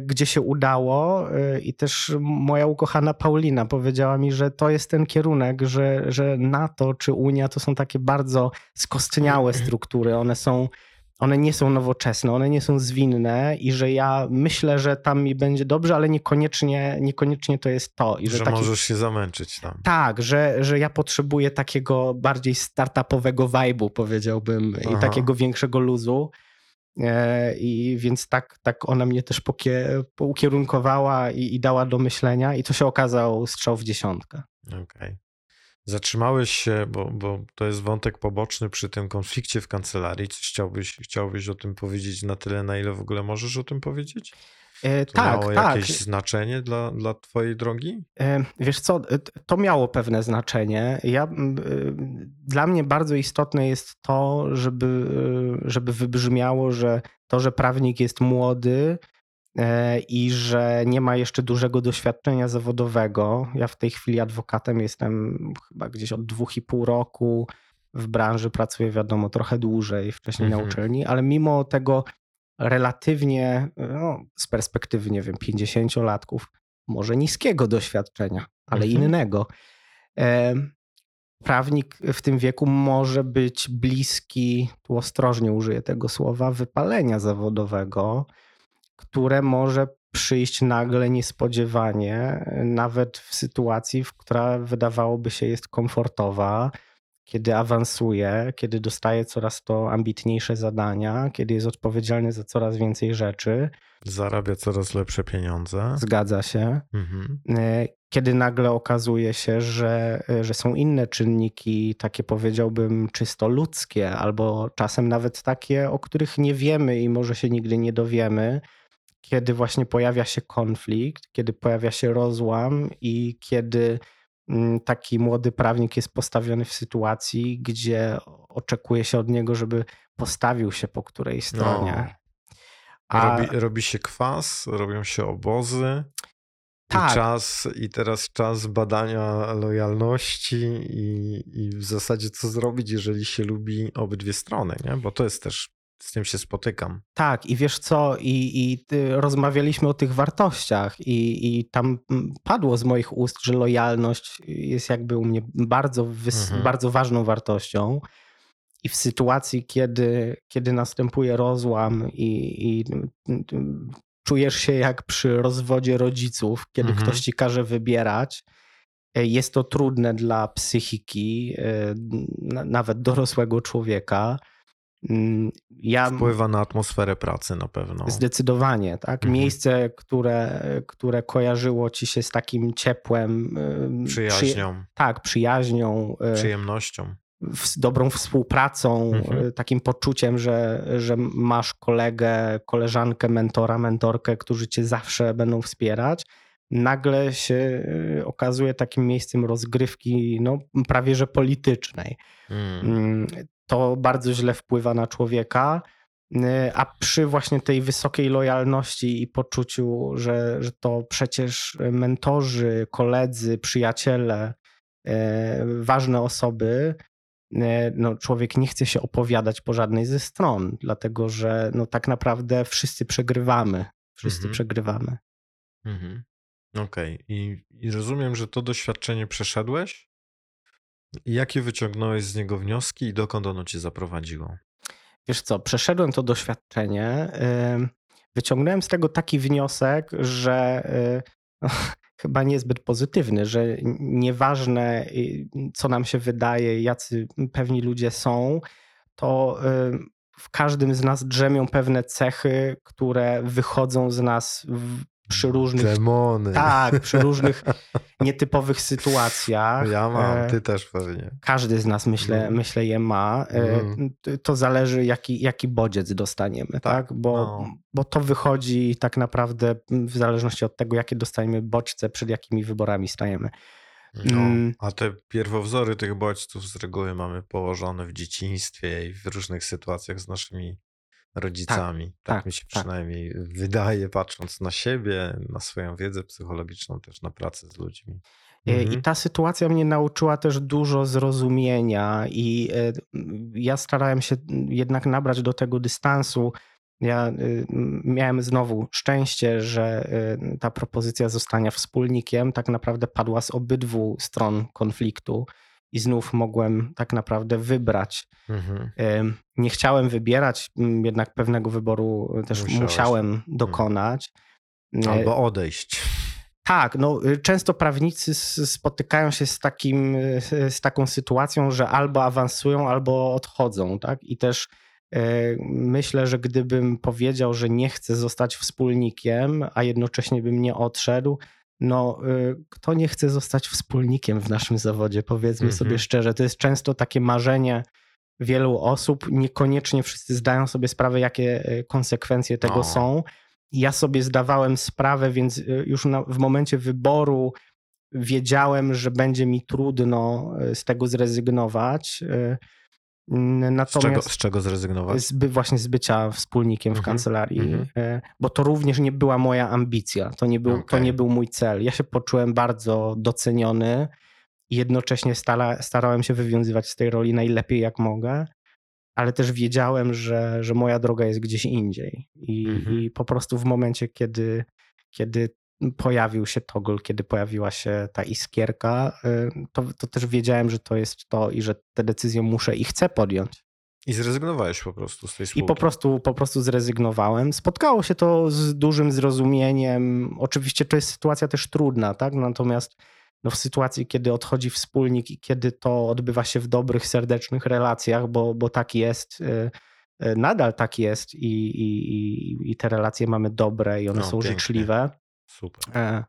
gdzie się udało e, i też moja ukochana Paulina powiedziała mi, że to jest ten kierunek, że, że NATO czy Unia to są takie bardzo skostniałe struktury, one są one nie są nowoczesne, one nie są zwinne i że ja myślę, że tam mi będzie dobrze, ale niekoniecznie, niekoniecznie to jest to. I że, że taki... możesz się zamęczyć tam. Tak, że, że ja potrzebuję takiego bardziej startupowego vibe'u, powiedziałbym, Aha. i takiego większego luzu. E, I więc tak, tak ona mnie też ukierunkowała i, i, dała do myślenia, i to się okazał strzał w dziesiątkę. Okej. Okay. Zatrzymałeś się, bo, bo to jest wątek poboczny przy tym konflikcie w kancelarii. Coś chciałbyś, chciałbyś o tym powiedzieć na tyle, na ile w ogóle możesz o tym powiedzieć? E, to tak, miało tak. jakieś znaczenie dla, dla twojej drogi? E, wiesz co, e, to miało pewne znaczenie. Ja, dla mnie bardzo istotne jest to, żeby, żeby wybrzmiało, że to, że prawnik jest młody i że nie ma jeszcze dużego doświadczenia zawodowego. Ja w tej chwili adwokatem jestem chyba gdzieś od dwóch i pół roku. W branży pracuję, wiadomo, trochę dłużej, wcześniej mhm. na uczelni, ale mimo tego relatywnie, no, z perspektywy, nie wiem, 50-latków, może niskiego doświadczenia, ale mhm. innego. E, prawnik w tym wieku może być bliski, tu ostrożnie użyję tego słowa, wypalenia zawodowego, które może przyjść nagle niespodziewanie, nawet w sytuacji, w która wydawałoby się jest komfortowa, kiedy awansuje, kiedy dostaje coraz to ambitniejsze zadania, kiedy jest odpowiedzialny za coraz więcej rzeczy. Zarabia coraz lepsze pieniądze. Zgadza się. Mhm. E, kiedy nagle okazuje się, że, e, że są inne czynniki, takie powiedziałbym czysto ludzkie, albo czasem nawet takie, o których nie wiemy i może się nigdy nie dowiemy, kiedy właśnie pojawia się konflikt, kiedy pojawia się rozłam i kiedy taki młody prawnik jest postawiony w sytuacji, gdzie oczekuje się od niego, żeby postawił się po której stronie. A... Robi, robi się kwas, robią się obozy. Tak. I, czas, I teraz czas badania lojalności i, i w zasadzie co zrobić, jeżeli się lubi obydwie strony, nie? bo to jest też z tym się spotykam. Tak, i wiesz co, i, i rozmawialiśmy o tych wartościach, i, i tam padło z moich ust, że lojalność jest jakby u mnie bardzo, mhm. bardzo ważną wartością. I w sytuacji, kiedy, kiedy następuje rozłam i, i czujesz się jak przy rozwodzie rodziców, kiedy mhm. ktoś ci każe wybierać, e, jest to trudne dla psychiki, e, nawet dorosłego człowieka. Mm, ja, Wpływa na atmosferę pracy na pewno. Zdecydowanie, tak. Mhm. Miejsce, które, które kojarzyło ci się z takim ciepłem. Przyjaźnią. Przy, tak, przyjaźnią. Przyjemnością. Z dobrą współpracą, mhm. takim poczuciem, że, że masz kolegę, koleżankę, mentora, mentorkę, którzy cię zawsze będą wspierać. Nagle się okazuje takim miejscem rozgrywki, no, prawie że politycznej. Hmm. To bardzo źle wpływa na człowieka. Y, a przy właśnie tej wysokiej lojalności i poczuciu, że, że to przecież mentorzy, koledzy, przyjaciele, y, ważne osoby, y, no człowiek nie chce się opowiadać po żadnej ze stron, dlatego że no tak naprawdę wszyscy przegrywamy. Wszyscy mhm. przegrywamy. Mhm. Okej. Okay. I, I rozumiem, że to doświadczenie przeszedłeś? Jakie wyciągnąłeś z niego wnioski i dokąd ono cię zaprowadziło? Wiesz co, przeszedłem to doświadczenie. Wyciągnąłem z tego taki wniosek, że no, chyba niezbyt pozytywny, że nieważne co nam się wydaje, jacy pewni ludzie są, to w każdym z nas drzemią pewne cechy, które wychodzą z nas przy różnych. Demony. Tak, przy różnych nietypowych sytuacjach. Ja mam, e, ty też pewnie. Każdy z nas, myślę, mm. myślę je ma. Mm. To zależy, jaki, jaki bodziec dostaniemy, tak? tak? Bo, no. bo to wychodzi tak naprawdę w zależności od tego, jakie dostaniemy bodźce, przed jakimi wyborami stajemy. No, mm. a te pierwowzory tych bodźców z reguły mamy położone w dzieciństwie i w różnych sytuacjach z naszymi rodzicami. Tak, tak, tak mi się tak. przynajmniej wydaje, patrząc na siebie, na swoją wiedzę psychologiczną, też na pracę z ludźmi. E, I mhm. ta sytuacja mnie nauczyła też dużo zrozumienia, i e, ja starałem się jednak nabrać do tego dystansu. Ja y, miałem znowu szczęście, że ta propozycja zostania wspólnikiem tak naprawdę padła z obydwu stron konfliktu i znów mogłem tak naprawdę wybrać. Mhm. Nie chciałem wybierać, jednak pewnego wyboru też Musiałeś. musiałem mhm. dokonać. Albo odejść. Tak, no, y, często prawnicy spotykają się z, takim, y, z taką sytuacją, że albo awansują, albo odchodzą. Tak? I też e, myślę, że gdybym powiedział, że nie chcę zostać wspólnikiem, a jednocześnie bym nie odszedł, no, y, kto nie chce zostać wspólnikiem w naszym zawodzie, powiedzmy mm -hmm. sobie szczerze. To jest często takie marzenie wielu osób. Niekoniecznie wszyscy zdają sobie sprawę, jakie y, konsekwencje tego o. są. Ja sobie zdawałem sprawę, więc y, już na, w momencie wyboru wiedziałem, że będzie mi trudno z tego zrezygnować. Natomiast z czego, z czego zrezygnować? Z, właśnie z bycia wspólnikiem w mhm, kancelarii, mm -hmm. bo to również nie była moja ambicja, to nie, był, okay. to nie był mój cel. Ja się poczułem bardzo doceniony i jednocześnie stara, starałem się wywiązywać z tej roli najlepiej jak mogę, ale też wiedziałem, że, że moja droga jest gdzieś indziej. I, mm -hmm. i po prostu w momencie, kiedy, kiedy pojawił się toggle, kiedy pojawiła się ta iskierka, y, to, to też wiedziałem, że to jest to i że te decyzje muszę i chcę podjąć. I zrezygnowałeś po prostu z tej spółki. I po prostu, po prostu zrezygnowałem. Spotkało się to z dużym zrozumieniem. Oczywiście to jest sytuacja też trudna, tak? Natomiast no w sytuacji, kiedy odchodzi wspólnik i kiedy to odbywa się w dobrych, serdecznych relacjach, bo, bo tak jest, y, y, nadal tak jest i, i, i te relacje mamy dobre i one no, są pięknie. życzliwe, Super. E,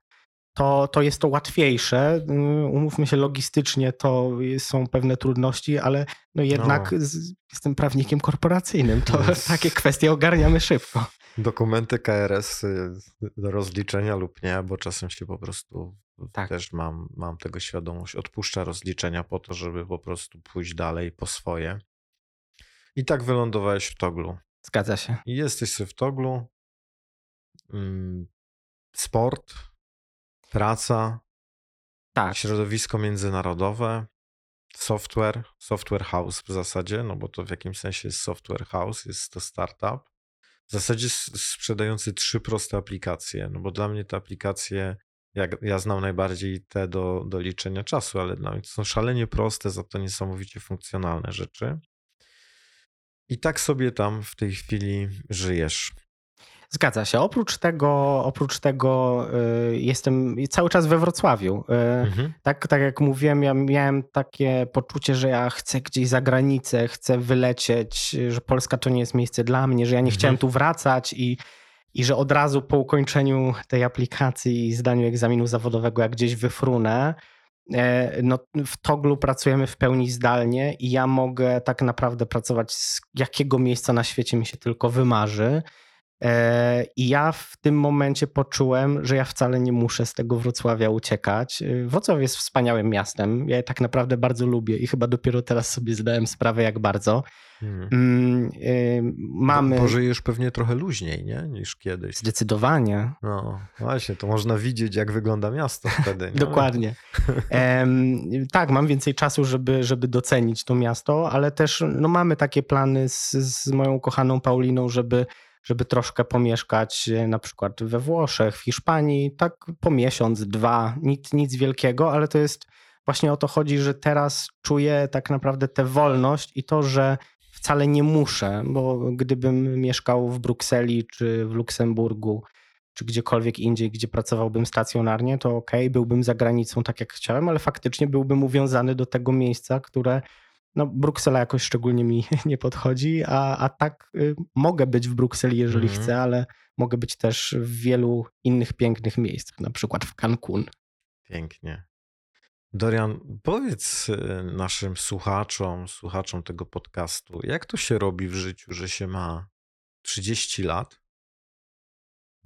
to, to jest to łatwiejsze. Mm, umówmy się, logistycznie to są pewne trudności, ale no jednak no. Z, jestem prawnikiem korporacyjnym. To takie kwestie ogarniamy szybko. Dokumenty KRS y, do rozliczenia lub nie, bo czasem się po prostu Tak. też mam, mam tego świadomość, odpuszcza rozliczenia po to, żeby po prostu pójść dalej po swoje. I tak wylądowałeś w Toglu. Zgadza się. I jesteś w Toglu. Sport, praca, Tak. środowisko międzynarodowe, software, software house w zasadzie, no bo to w jakimś sensie jest software house, jest to startup. W zasadzie sprzedający trzy proste aplikacje, no bo dla mnie te aplikacje, jak ja znam najbardziej te do, do liczenia czasu, ale dla mnie to są szalenie proste, za to niesamowicie funkcjonalne rzeczy. I tak sobie tam w tej chwili żyjesz. Zgadza się. Oprócz tego, oprócz tego y, jestem cały czas we Wrocławiu. Y, Mhm. Tak, tak jak mówiłem, ja miałem takie poczucie, że ja chcę gdzieś za granicę, chcę wylecieć, że Polska to nie jest miejsce dla mnie, że ja nie Mhm. chciałem tu wracać i, i że od razu po ukończeniu tej aplikacji i zdaniu egzaminu zawodowego, jak gdzieś wyfrunę, e, no, w Toglu pracujemy w pełni zdalnie i ja mogę tak naprawdę pracować z jakiego miejsca na świecie mi się tylko wymarzy. E, I ja w tym momencie poczułem, że ja wcale nie muszę z tego Wrocławia uciekać. E, Wrocław jest wspaniałym miastem. Ja je tak naprawdę bardzo lubię i chyba dopiero teraz sobie zdałem sprawę, jak bardzo. Mhm. Mm, e, Mamy. Bo, bo żyjesz pewnie trochę luźniej, nie? Niż kiedyś. Zdecydowanie. No właśnie, to można widzieć, jak wygląda miasto wtedy. Nie? Dokładnie. Em, tak, mam więcej czasu, żeby, żeby docenić to miasto, ale też no, mamy takie plany z, z moją kochaną Pauliną, żeby, żeby troszkę pomieszkać e, na przykład we Włoszech, w Hiszpanii, tak po miesiąc, dwa, nic, nic wielkiego, ale to jest właśnie o to chodzi, że teraz czuję tak naprawdę tę wolność i to, że wcale nie muszę, bo gdybym mieszkał w Brukseli czy w Luksemburgu, czy gdziekolwiek indziej, gdzie pracowałbym stacjonarnie, to ok, byłbym za granicą tak jak chciałem, ale faktycznie byłbym uwiązany do tego miejsca, które no Bruksela jakoś szczególnie mi nie podchodzi, a, a tak y, mogę być w Brukseli, jeżeli Mhm. chcę, ale mogę być też w wielu innych pięknych miejscach, na przykład w Cancun. Pięknie. Dorian, powiedz y, naszym słuchaczom, słuchaczom tego podcastu, jak to się robi w życiu, że się ma 30 lat,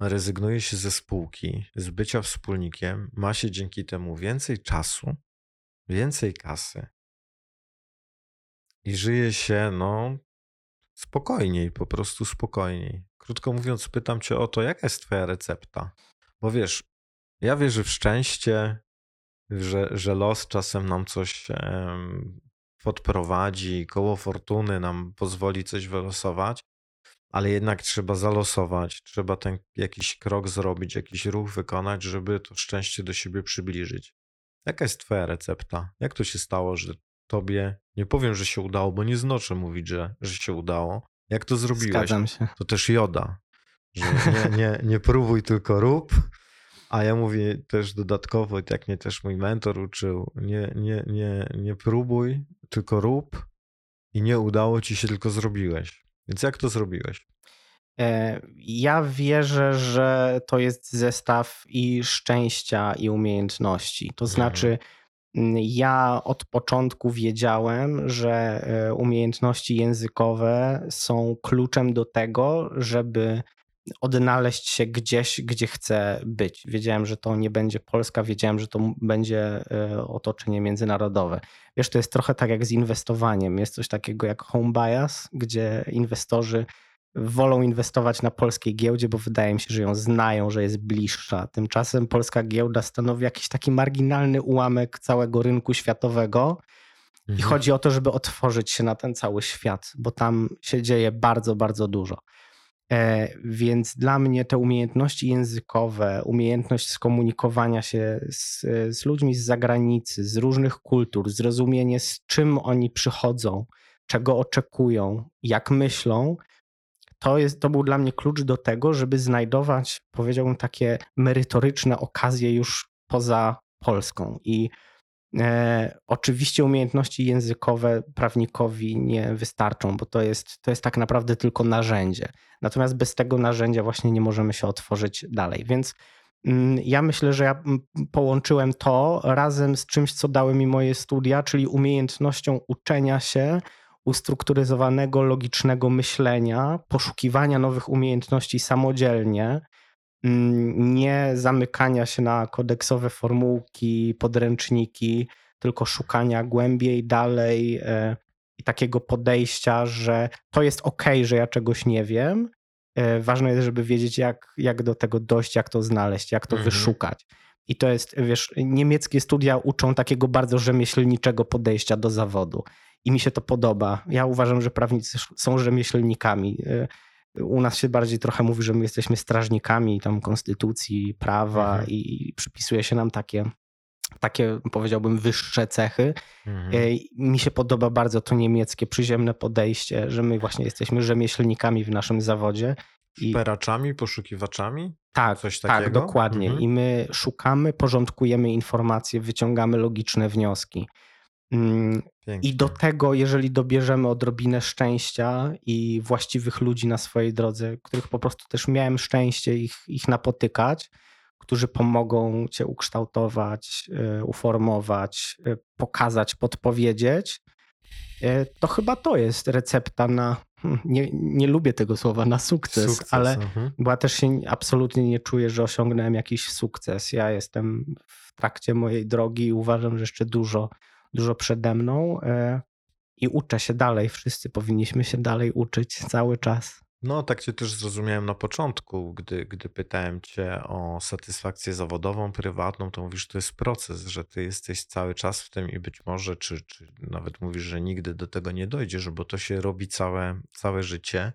rezygnuje się ze spółki, z bycia wspólnikiem, ma się dzięki temu więcej czasu, więcej kasy i żyje się, no, spokojniej, po prostu spokojniej. Krótko mówiąc, pytam cię o to, jaka jest twoja recepta? Bo wiesz, ja wierzę w szczęście, że, że los czasem nam coś podprowadzi, koło fortuny nam pozwoli coś wylosować, ale jednak trzeba zalosować, trzeba ten jakiś krok zrobić, jakiś ruch wykonać, żeby to szczęście do siebie przybliżyć. Jaka jest twoja recepta? Jak to się stało, że nie powiem, że się udało, bo nie znoszę mówić, że, że się udało. Jak to zrobiłeś? To też joda, że nie, nie, nie próbuj, tylko rób. A ja mówię też dodatkowo, i tak mnie też mój mentor uczył, nie, nie, nie, nie próbuj, tylko rób i nie udało ci się, tylko zrobiłeś. Więc jak to zrobiłeś? E, Ja wierzę, że to jest zestaw i szczęścia, i umiejętności. To Mhm. znaczy, mm, ja od początku wiedziałem, że e, umiejętności językowe są kluczem do tego, żeby odnaleźć się gdzieś, gdzie chcę być. Wiedziałem, że to nie będzie Polska, wiedziałem, że to będzie e, otoczenie międzynarodowe. Wiesz, to jest trochę tak jak z inwestowaniem. Jest coś takiego jak home bias, gdzie inwestorzy wolą inwestować na polskiej giełdzie, bo wydaje mi się, że ją znają, że jest bliższa. Tymczasem polska giełda stanowi jakiś taki marginalny ułamek całego rynku światowego. I Mhm. chodzi o to, żeby otworzyć się na ten cały świat, bo tam się dzieje bardzo, bardzo dużo. E, Więc dla mnie te umiejętności językowe, umiejętność skomunikowania się z, z ludźmi z zagranicy, z różnych kultur, zrozumienie z czym oni przychodzą, czego oczekują, jak myślą, to, jest, to był dla mnie klucz do tego, żeby znajdować, powiedziałbym, takie merytoryczne okazje już poza Polską. I E, oczywiście umiejętności językowe prawnikowi nie wystarczą, bo to jest, to jest tak naprawdę tylko narzędzie. Natomiast bez tego narzędzia właśnie nie możemy się otworzyć dalej. Więc mm, ja myślę, że ja mm, połączyłem to razem z czymś, co dały mi moje studia, czyli umiejętnością uczenia się, ustrukturyzowanego, logicznego myślenia, poszukiwania nowych umiejętności samodzielnie, mm, nie zamykania się na kodeksowe formułki, podręczniki, tylko szukania głębiej, dalej e, i takiego podejścia, że to jest ok, że ja czegoś nie wiem. E, ważne jest, żeby wiedzieć, jak, jak do tego dojść, jak to znaleźć, jak to Mhm. wyszukać. I to jest, wiesz, niemieckie studia uczą takiego bardzo rzemieślniczego podejścia do zawodu. I mi się to podoba. Ja uważam, że prawnicy są rzemieślnikami. E, U nas się bardziej trochę mówi, że my jesteśmy strażnikami tam konstytucji, prawa Mhm. i, i przypisuje się nam takie, takie, powiedziałbym, wyższe cechy. Mhm. E, Mi się podoba bardzo to niemieckie przyziemne podejście, że my właśnie jesteśmy rzemieślnikami w naszym zawodzie. I Szperaczami, poszukiwaczami? tak, coś tak, takiego? dokładnie. Mhm. I my szukamy, porządkujemy informacje, wyciągamy logiczne wnioski. Mm, Pięknie. I do tego, jeżeli dobierzemy odrobinę szczęścia i właściwych ludzi na swojej drodze, których po prostu też miałem szczęście ich, ich napotykać, którzy pomogą cię ukształtować, e, uformować, e, pokazać, podpowiedzieć, e, to chyba to jest recepta na. hmm, Nie, nie lubię tego słowa na sukces, Sukces, ale mhm. bo ja też się absolutnie nie czuję, że osiągnąłem jakiś sukces. Ja jestem w trakcie mojej drogi i uważam, że jeszcze dużo, dużo przede mną e, i uczę się dalej. Wszyscy powinniśmy się dalej uczyć cały czas. No, tak cię też zrozumiałem na początku, gdy, gdy pytałem cię o satysfakcję zawodową, prywatną, to mówisz, że to jest proces, że ty jesteś cały czas w tym i być może, czy, czy nawet mówisz, że nigdy do tego nie dojdziesz, bo to się robi całe, całe życie.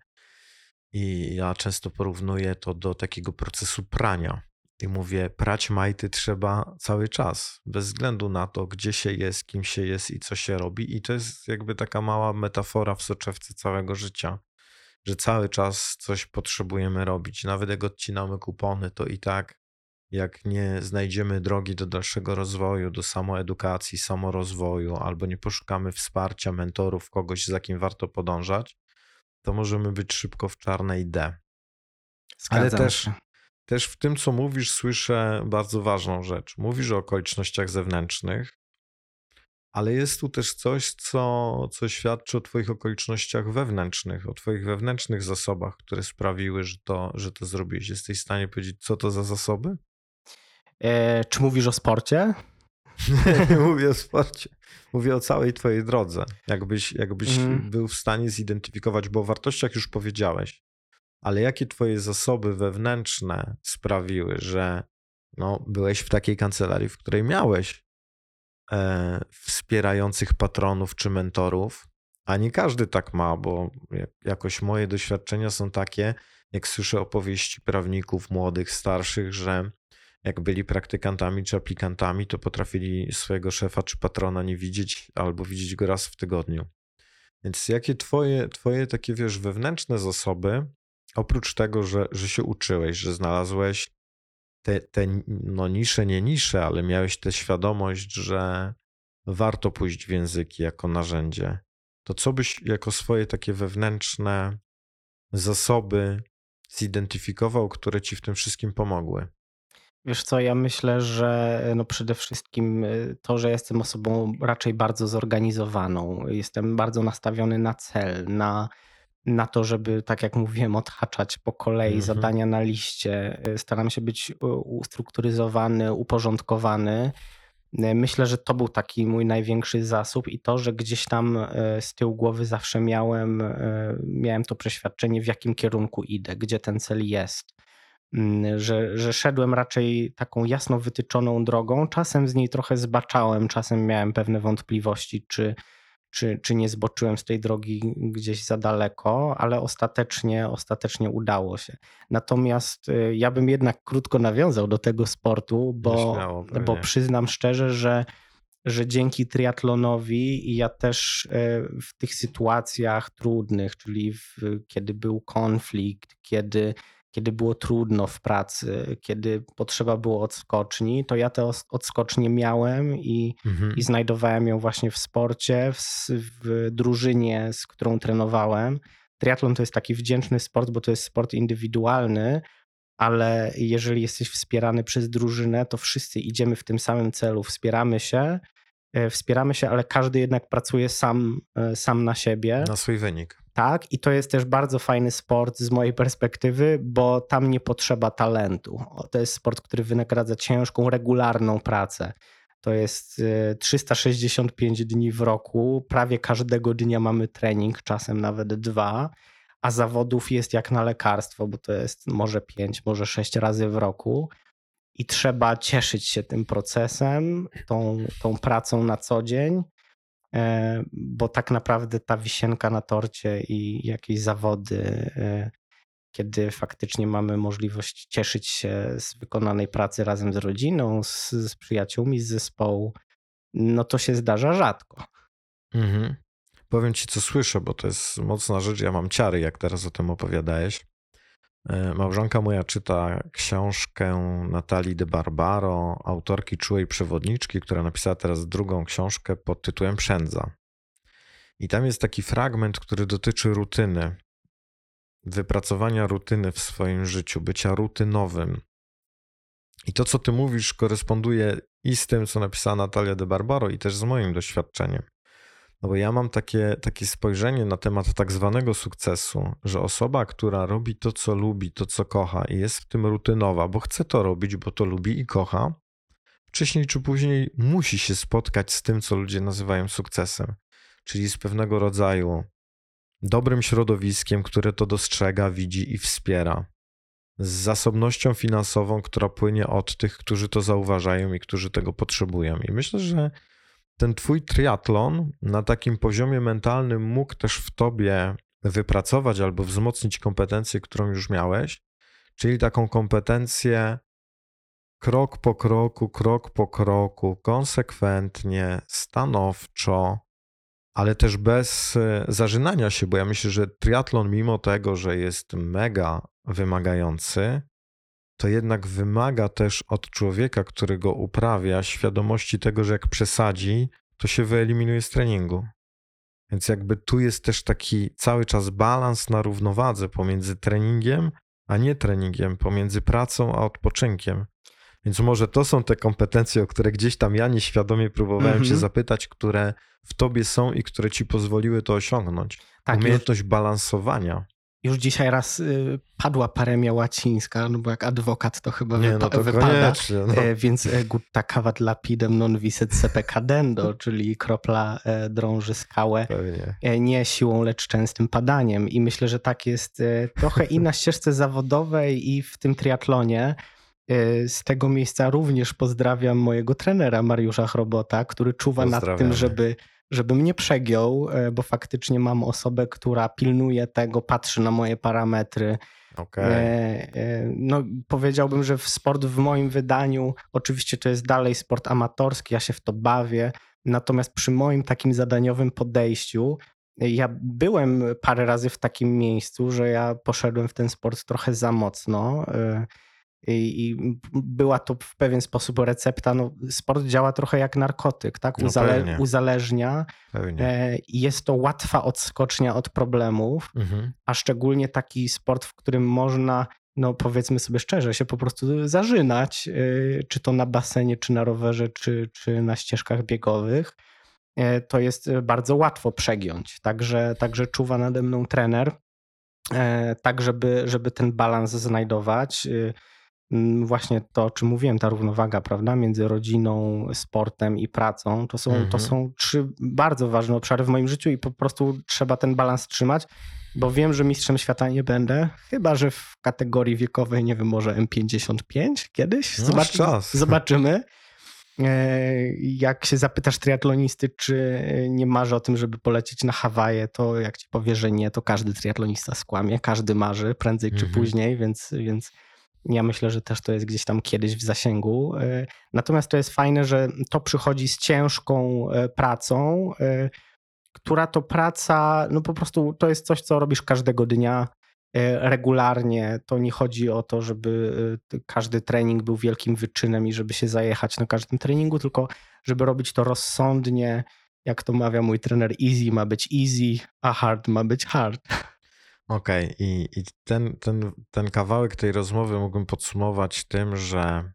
I ja często porównuję to do takiego procesu prania. I mówię, prać majty trzeba cały czas, bez względu na to, gdzie się jest, kim się jest i co się robi. I to jest jakby taka mała metafora w soczewce całego życia że cały czas coś potrzebujemy robić. Nawet jak odcinamy kupony, to i tak, jak nie znajdziemy drogi do dalszego rozwoju, do samoedukacji, samorozwoju, albo nie poszukamy wsparcia, mentorów, kogoś, za kim warto podążać, to możemy być szybko w czarnej D. Ale Zgadzam też- się. Też w tym, co mówisz, słyszę bardzo ważną rzecz. Mówisz o okolicznościach zewnętrznych, ale jest tu też coś, co, co świadczy o Twoich okolicznościach wewnętrznych, o Twoich wewnętrznych zasobach, które sprawiły, że to, że to zrobiłeś. Jesteś w stanie powiedzieć, co to za zasoby? E, czy mówisz o sporcie? Nie mówię o sporcie. Mówię o całej Twojej drodze. Jakbyś, jakbyś Mhm. był w stanie zidentyfikować, bo o wartościach już powiedziałeś, ale jakie Twoje zasoby wewnętrzne sprawiły, że no, byłeś w takiej kancelarii, w której miałeś e, wspierających patronów czy mentorów, a nie każdy tak ma, bo jak- jakoś moje doświadczenia są takie, jak słyszę opowieści prawników młodych, starszych, że jak byli praktykantami czy aplikantami, to potrafili swojego szefa czy patrona nie widzieć albo widzieć go raz w tygodniu. Więc jakie twoje, twoje takie, wiesz, wewnętrzne zasoby, oprócz tego, że, że się uczyłeś, że znalazłeś te, te no nisze, nie nisze, ale miałeś tę świadomość, że warto pójść w języki jako narzędzie, to co byś jako swoje takie wewnętrzne zasoby zidentyfikował, które ci w tym wszystkim pomogły? Wiesz co, ja myślę, że no przede wszystkim y, to, że jestem osobą raczej bardzo zorganizowaną. Jestem bardzo nastawiony na cel, na, na to, żeby, tak jak mówiłem, odhaczać po kolei Mhm. zadania na liście. Y, Staram się być y, ustrukturyzowany, uporządkowany. Y, Myślę, że to był taki mój największy zasób i to, że gdzieś tam z tyłu głowy zawsze miałem, miałem to przeświadczenie, w jakim kierunku idę, gdzie ten cel jest mm, że, że szedłem raczej taką jasno wytyczoną drogą. Czasem z niej trochę zbaczałem, czasem miałem pewne wątpliwości, czy, czy, czy nie zboczyłem z tej drogi gdzieś za daleko, ale ostatecznie, ostatecznie udało się. Natomiast y, ja bym jednak krótko nawiązał do tego sportu, bo, Śmiało, bo przyznam szczerze, że że dzięki triatlonowi ja też e, w tych sytuacjach trudnych, czyli w, kiedy był konflikt, kiedy, kiedy było trudno w pracy, kiedy potrzeba było odskoczni, to ja te odskocznie miałem i, Mhm. i znajdowałem ją właśnie w sporcie, w, w drużynie, z którą trenowałem. Triatlon to jest taki wdzięczny sport, bo to jest sport indywidualny, ale jeżeli jesteś wspierany przez drużynę, to wszyscy idziemy w tym samym celu, wspieramy się wspieramy się, ale każdy jednak pracuje sam, e, sam na siebie. Na swój wynik. Tak, i to jest też bardzo fajny sport z mojej perspektywy, bo tam nie potrzeba talentu. To jest sport, który wynagradza ciężką, regularną pracę. To jest 365 dni w roku, prawie każdego dnia mamy trening, czasem nawet dwa, a zawodów jest jak na lekarstwo, bo to jest może pięć, może sześć razy w roku i trzeba cieszyć się tym procesem, tą, tą pracą na co dzień, e, bo tak naprawdę ta wisienka na torcie i jakieś zawody, e, kiedy faktycznie mamy możliwość cieszyć się z wykonanej pracy razem z rodziną, z, z przyjaciółmi z zespołu, no to się zdarza rzadko. Mhm. Powiem ci, co słyszę, bo to jest mocna rzecz. Ja mam ciary, jak teraz o tym opowiadałeś. E, małżonka moja czyta książkę Natalii de Barbaro, autorki czułej przewodniczki, która napisała teraz drugą książkę pod tytułem Przędza. I tam jest taki fragment, który dotyczy rutyny, wypracowania rutyny w swoim życiu, bycia rutynowym. I to, co ty mówisz, koresponduje i z tym, co napisała Natalia de Barbaro, i też z moim doświadczeniem. No bo ja mam takie, takie spojrzenie na temat tak zwanego sukcesu, że osoba, która robi to, co lubi, to, co kocha i jest w tym rutynowa, bo chce to robić, bo to lubi i kocha, wcześniej czy później musi się spotkać z tym, co ludzie nazywają sukcesem, czyli z pewnego rodzaju dobrym środowiskiem, które to dostrzega, widzi i wspiera, z zasobnością finansową, która płynie od tych, którzy to zauważają i którzy tego potrzebują. I myślę, że ten twój triatlon na takim poziomie mentalnym mógł też w tobie wypracować albo wzmocnić kompetencję, którą już miałeś, czyli taką kompetencję krok po kroku, krok po kroku, konsekwentnie, stanowczo, ale też bez e, zażynania się, bo ja myślę, że triatlon, mimo tego, że jest mega wymagający, to jednak wymaga też od człowieka, który go uprawia, świadomości tego, że jak przesadzi, to się wyeliminuje z treningu. Więc jakby tu jest też taki cały czas balans na równowadze pomiędzy treningiem, a nie treningiem, pomiędzy pracą a odpoczynkiem. Więc może to są te kompetencje, o które gdzieś tam ja nieświadomie próbowałem mm -hmm. się zapytać, które w tobie są i które ci pozwoliły to osiągnąć. Tak, Umiejętność już, balansowania. Już dzisiaj raz y, padła paremia łacińska, no bo jak adwokat to chyba Nie, wypa no to wypada. No. E, więc e, gutta cavat lapidem non viset sepe cadendo, czyli kropla e, drąży skałę. E, nie siłą, lecz częstym padaniem. I myślę, że tak jest e, trochę i na ścieżce zawodowej i w tym triatlonie. E, z tego miejsca również pozdrawiam mojego trenera Mariusza Chrobota, który czuwa nad tym, żeby, żebym nie przegiął, e, bo faktycznie mam osobę, która pilnuje tego, patrzy na moje parametry. Okay. No, powiedziałbym, że w sport w moim wydaniu, oczywiście to jest dalej sport amatorski, ja się w to bawię, natomiast przy moim takim zadaniowym podejściu, ja byłem parę razy w takim miejscu, że ja poszedłem w ten sport trochę za mocno. I, była to w pewien sposób recepta. No, sport działa trochę jak narkotyk, tak? Uzale no uzależnia. Pewnie. E, jest to łatwa odskocznia od problemów, mhm. a szczególnie taki sport, w którym można, no powiedzmy sobie szczerze, się po prostu zażynać, e, czy to na basenie, czy na rowerze, czy, czy na ścieżkach biegowych. E, to jest bardzo łatwo przegiąć. Także, także czuwa nade mną trener, tak żeby, żeby ten balans znajdować. Mm, właśnie to, o czym mówiłem, ta równowaga, prawda, między rodziną, sportem i pracą, to są, mhm. to są trzy bardzo ważne obszary w moim życiu i po prostu trzeba ten balans trzymać, bo wiem, że mistrzem świata nie będę, chyba że w kategorii wiekowej, nie wiem, może M55 kiedyś. No, Zobacz, czas. Zobaczymy. E, jak się zapytasz triatlonisty, czy nie marzy o tym, żeby polecieć na Hawaje, to jak ci powie, że nie, to każdy triatlonista skłamie, każdy marzy prędzej czy mhm. później, więc, więc ja myślę, że też to jest gdzieś tam kiedyś w zasięgu. E, natomiast to jest fajne, że to przychodzi z ciężką e, pracą, e, która to praca, no po prostu to jest coś, co robisz każdego dnia regularnie. To nie chodzi o to, żeby każdy trening był wielkim wyczynem i żeby się zajechać na każdym treningu, tylko żeby robić to rozsądnie. Jak to mawia mój trener, easy ma być easy, a hard ma być hard. Okej, okay. i, i ten, ten, ten kawałek tej rozmowy mógłbym podsumować tym, że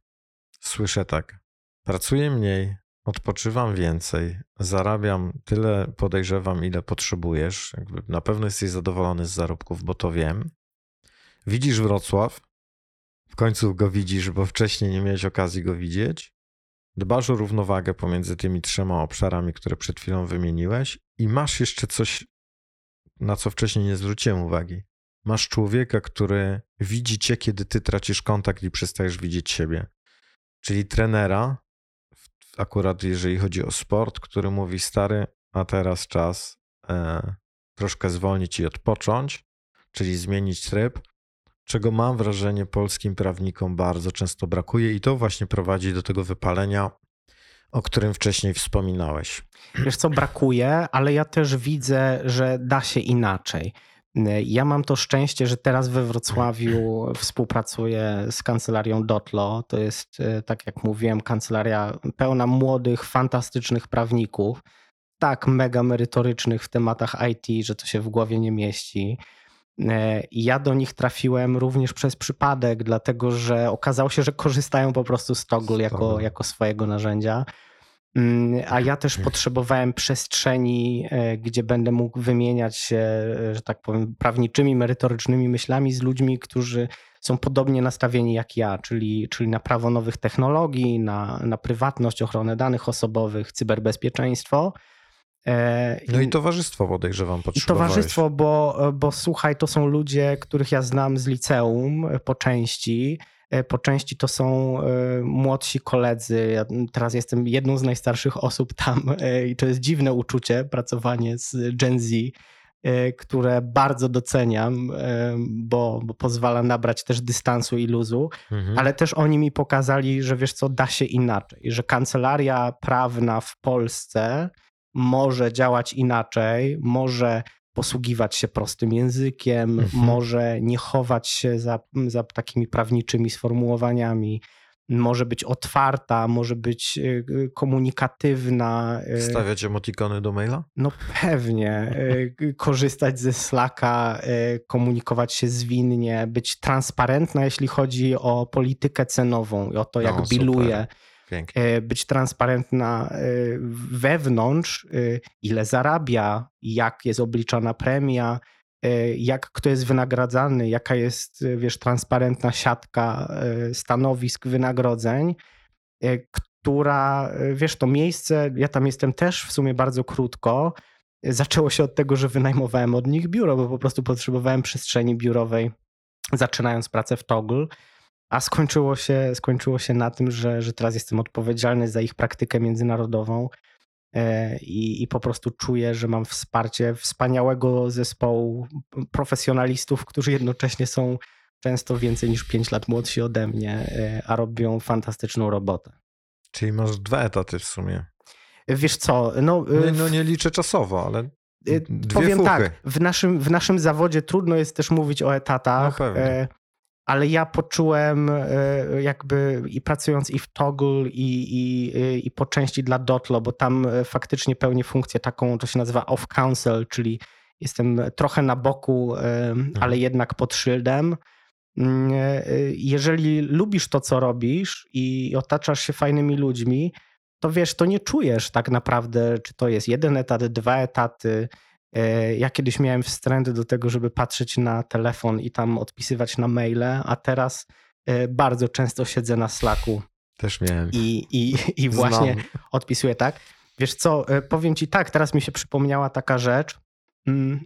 słyszę tak. Pracuję mniej, odpoczywam więcej, zarabiam tyle, podejrzewam, ile potrzebujesz. Jakby na pewno jesteś zadowolony z zarobków, bo to wiem. Widzisz Wrocław, w końcu go widzisz, bo wcześniej nie miałeś okazji go widzieć. Dbasz o równowagę pomiędzy tymi trzema obszarami, które przed chwilą wymieniłeś, i masz jeszcze coś, na co wcześniej nie zwróciłem uwagi. Masz człowieka, który widzi cię, kiedy ty tracisz kontakt i przestajesz widzieć siebie. Czyli trenera, akurat jeżeli chodzi o sport, który mówi stary, a teraz czas e, troszkę zwolnić i odpocząć, czyli zmienić tryb, czego mam wrażenie polskim prawnikom bardzo często brakuje i to właśnie prowadzi do tego wypalenia, o którym wcześniej wspominałeś. Wiesz co, brakuje, ale ja też widzę, że da się inaczej. Ja mam to szczęście, że teraz we Wrocławiu współpracuję z kancelarią Dotlo. To jest, e, tak jak mówiłem, kancelaria pełna młodych, fantastycznych prawników, tak mega merytorycznych w tematach IT, że to się w głowie nie mieści. E, ja do nich trafiłem również przez przypadek, dlatego że okazało się, że korzystają po prostu z Toggle jako, jako swojego narzędzia. Mm, a ja też potrzebowałem przestrzeni, e, gdzie będę mógł wymieniać się, e, że tak powiem, prawniczymi, merytorycznymi myślami z ludźmi, którzy są podobnie nastawieni jak ja, czyli, czyli na prawo nowych technologii, na, na prywatność, ochronę danych osobowych, cyberbezpieczeństwo. E, no i, towarzystwo podejrzewam potrzebowałeś. Towarzystwo, bo, bo słuchaj, to są ludzie, których ja znam z liceum po części, E, po części to są e, młodsi koledzy. Ja teraz jestem jedną z najstarszych osób tam e, i to jest dziwne uczucie, pracowanie z Gen Z, które bardzo doceniam, bo, bo pozwala nabrać też dystansu i luzu, mhm. ale też oni mi pokazali, że wiesz co, da się inaczej, że kancelaria prawna w Polsce może działać inaczej, może posługiwać się prostym językiem, mhm. może nie chować się za, za takimi prawniczymi sformułowaniami, może być otwarta, może być y, y, komunikatywna. Y. Stawiać emotikony do maila? No pewnie. Korzystać ze Slacka, komunikować się zwinnie, być transparentna, jeśli chodzi o politykę cenową i o to, jak no, biluje. Pięknie. E, być transparentna e, wewnątrz, e, ile zarabia, jak jest obliczana premia, jak kto jest wynagradzany, jaka jest, wiesz, transparentna siatka stanowisk wynagrodzeń, która, wiesz, to miejsce, ja tam jestem też w sumie bardzo krótko. Zaczęło się od tego, że wynajmowałem od nich biuro, bo po prostu potrzebowałem przestrzeni biurowej, zaczynając pracę w Toggle. A skończyło się, skończyło się na tym, że, że teraz jestem odpowiedzialny za ich praktykę międzynarodową e, i, i po prostu czuję, że mam wsparcie wspaniałego zespołu profesjonalistów, którzy jednocześnie są często więcej niż 5 lat młodsi ode mnie, e, a robią fantastyczną robotę. Czyli masz dwa etaty w sumie. Wiesz co, no... Nie, no nie liczę czasowo, ale Dwie Powiem fuchy. tak, w naszym, w naszym zawodzie trudno jest też mówić o etatach. No ale ja poczułem e, jakby i pracując i w Toggle i, i, i po części dla Dotlo, bo tam e, faktycznie pełnię funkcję taką, to się nazywa off-council, czyli jestem trochę na boku, e, mhm. ale jednak pod szyldem. Mm, jeżeli lubisz to, co robisz i otaczasz się fajnymi ludźmi, to wiesz, to nie czujesz tak naprawdę, czy to jest jeden etat, dwa etaty, ja kiedyś miałem wstręt do tego, żeby patrzeć na telefon i tam odpisywać na maile, a teraz e, bardzo często siedzę na Slacku. Też miałem. I, i, i właśnie Znam. odpisuję tak. Wiesz co, e, powiem ci tak, teraz mi się przypomniała taka rzecz. Mm,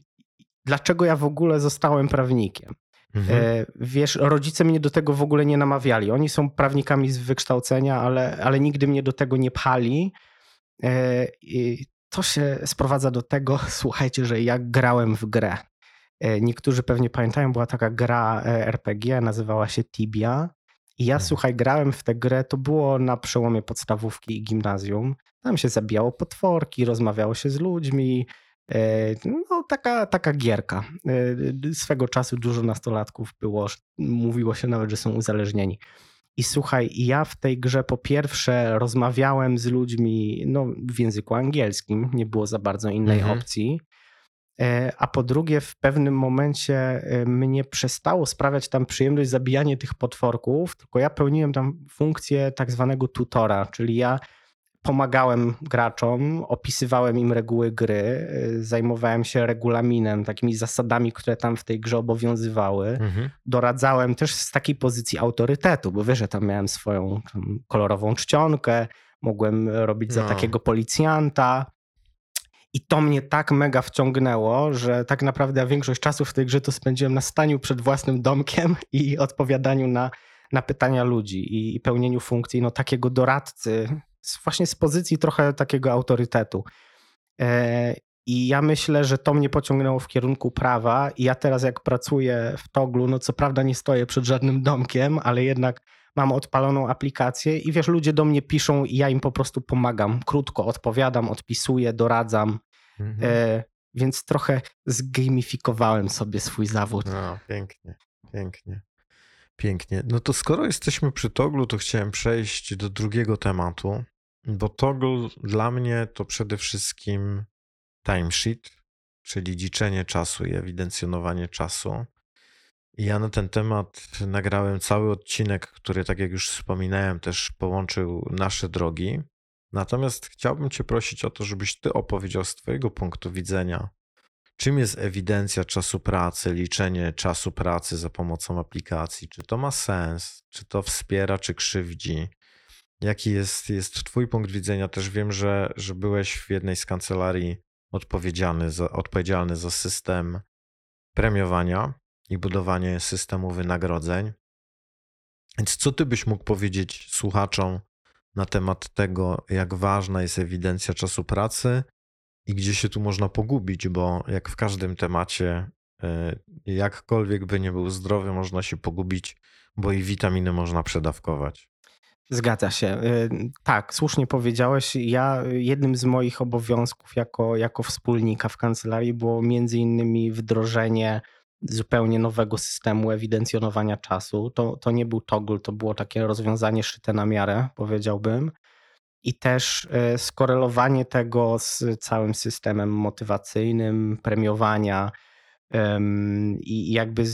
dlaczego ja w ogóle zostałem prawnikiem? Mhm. Wiesz, rodzice mnie do tego w ogóle nie namawiali. Oni są prawnikami z wykształcenia, ale, ale nigdy mnie do tego nie pchali to się sprowadza do tego, słuchajcie, że jak grałem w grę. E, niektórzy pewnie pamiętają, była taka gra e, RPG, nazywała się Tibia. I ja, mhm. słuchaj, grałem w tę grę, to było na przełomie podstawówki i gimnazjum. Tam się zabijało potworki, rozmawiało się z ludźmi. E, no, taka, taka gierka. Swego czasu dużo nastolatków było, mówiło się nawet, że są uzależnieni. I słuchaj, ja w tej grze po pierwsze rozmawiałem z ludźmi no, w języku angielskim, nie było za bardzo innej mhm. opcji. E, a po drugie, w pewnym momencie e, mnie przestało sprawiać tam przyjemność zabijanie tych potworków, tylko ja pełniłem tam funkcję tak zwanego tutora, czyli ja pomagałem graczom, opisywałem im reguły gry, y, zajmowałem się regulaminem, takimi zasadami, które tam w tej grze obowiązywały. Mhm. Doradzałem też z takiej pozycji autorytetu, bo wiesz, że tam miałem swoją tam, kolorową czcionkę, mogłem robić za No. takiego policjanta. I to mnie tak mega wciągnęło, że tak naprawdę większość czasu w tej grze to spędziłem na staniu przed własnym domkiem i odpowiadaniu na, na pytania ludzi i, i pełnieniu funkcji no, takiego doradcy, właśnie z pozycji trochę takiego autorytetu. E, I ja myślę, że to mnie pociągnęło w kierunku prawa. I ja teraz, jak pracuję w Toglu, no co prawda nie stoję przed żadnym domkiem, ale jednak mam odpaloną aplikację i wiesz, ludzie do mnie piszą i ja im po prostu pomagam. Krótko odpowiadam, odpisuję, doradzam. Mhm. E, więc trochę zgamifikowałem sobie swój zawód. No, pięknie, pięknie. Pięknie. No to skoro jesteśmy przy Toglu, to chciałem przejść do drugiego tematu, bo Toggle dla mnie to przede wszystkim timesheet, czyli liczenie czasu i ewidencjonowanie czasu. I ja na ten temat nagrałem cały odcinek, który, tak jak już wspominałem, też połączył nasze drogi. Natomiast chciałbym Cię prosić o to, żebyś Ty opowiedział z Twojego punktu widzenia, czym jest ewidencja czasu pracy, liczenie czasu pracy za pomocą aplikacji. Czy to ma sens, czy to wspiera, czy krzywdzi? Jaki jest, jest Twój punkt widzenia? Też wiem, że, że byłeś w jednej z kancelarii odpowiedzialny za, odpowiedzialny za system premiowania i budowanie systemu wynagrodzeń. Więc co ty byś mógł powiedzieć słuchaczom na temat tego, jak ważna jest ewidencja czasu pracy i gdzie się tu można pogubić, bo jak w każdym temacie, y, jakkolwiek by nie był zdrowy, można się pogubić, bo i witaminy można przedawkować. Zgadza się. Y, Tak, słusznie powiedziałeś. Ja jednym z moich obowiązków jako, jako wspólnika w kancelarii było między innymi wdrożenie zupełnie nowego systemu ewidencjonowania czasu. To, to nie był toggle, to było takie rozwiązanie szyte na miarę, powiedziałbym. I też y, skorelowanie tego z całym systemem motywacyjnym, premiowania i jakby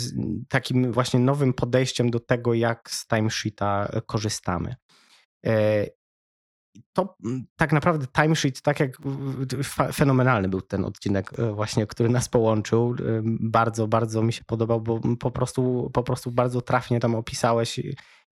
takim właśnie nowym podejściem do tego, jak z timesheeta korzystamy. E, To tak naprawdę timesheet, tak jak fenomenalny był ten odcinek e, właśnie, który nas połączył. E, Bardzo, bardzo mi się podobał, bo po prostu, po prostu bardzo trafnie tam opisałeś,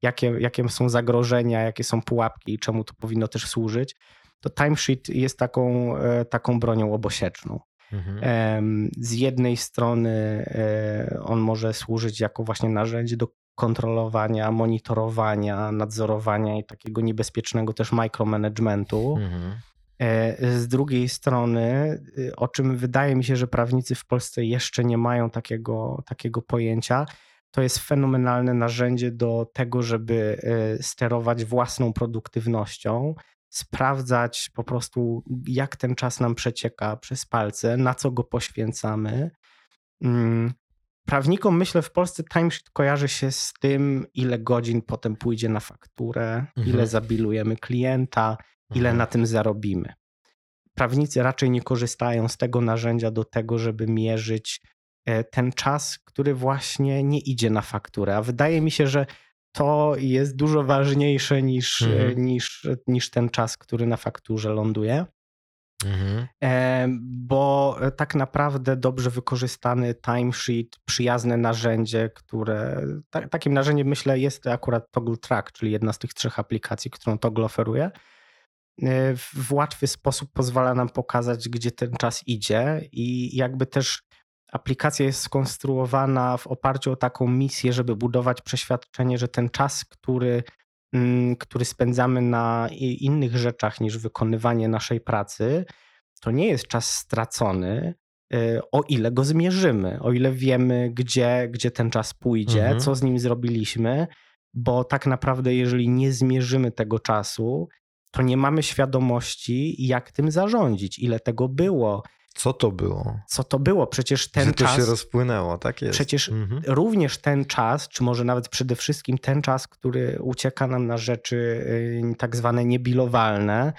jakie, jakie są zagrożenia, jakie są pułapki i czemu to powinno też służyć. To timesheet jest taką, e, taką bronią obosieczną. Mhm. Z jednej strony e, on może służyć jako właśnie narzędzie do kontrolowania, monitorowania, nadzorowania i takiego niebezpiecznego też micromanagementu. Mhm. E, Z drugiej strony, o czym wydaje mi się, że prawnicy w Polsce jeszcze nie mają takiego, takiego pojęcia, to jest fenomenalne narzędzie do tego, żeby e, sterować własną produktywnością, sprawdzać po prostu, jak ten czas nam przecieka przez palce, na co go poświęcamy. Mm, Prawnikom, myślę, w Polsce timesheet kojarzy się z tym, ile godzin potem pójdzie na fakturę, ile Mhm. zabilujemy klienta, ile Mhm. na tym zarobimy. Prawnicy raczej nie korzystają z tego narzędzia do tego, żeby mierzyć ten czas, który właśnie nie idzie na fakturę. A wydaje mi się, że to jest dużo ważniejsze niż, e, Mhm. niż, niż ten czas, który na fakturze ląduje. Mhm. E, Bo tak naprawdę dobrze wykorzystany timesheet, przyjazne narzędzie, które ta, takim narzędziem myślę jest akurat Toggle Track, czyli jedna z tych trzech aplikacji, którą Toggle oferuje. E, W łatwy sposób pozwala nam pokazać, gdzie ten czas idzie i jakby też aplikacja jest skonstruowana w oparciu o taką misję, żeby budować przeświadczenie, że ten czas, który, mm, który spędzamy na innych rzeczach niż wykonywanie naszej pracy, to nie jest czas stracony, y, o ile go zmierzymy, o ile wiemy, gdzie, gdzie ten czas pójdzie, Mhm. co z nim zrobiliśmy, bo tak naprawdę, jeżeli nie zmierzymy tego czasu, to nie mamy świadomości, jak tym zarządzić, ile tego było, Co to było? co to było. Przecież ten Że to czas. się rozpłynęło, tak jest. Przecież Mhm. również ten czas, czy może nawet przede wszystkim ten czas, który ucieka nam na rzeczy y, tak zwane niebilowalne,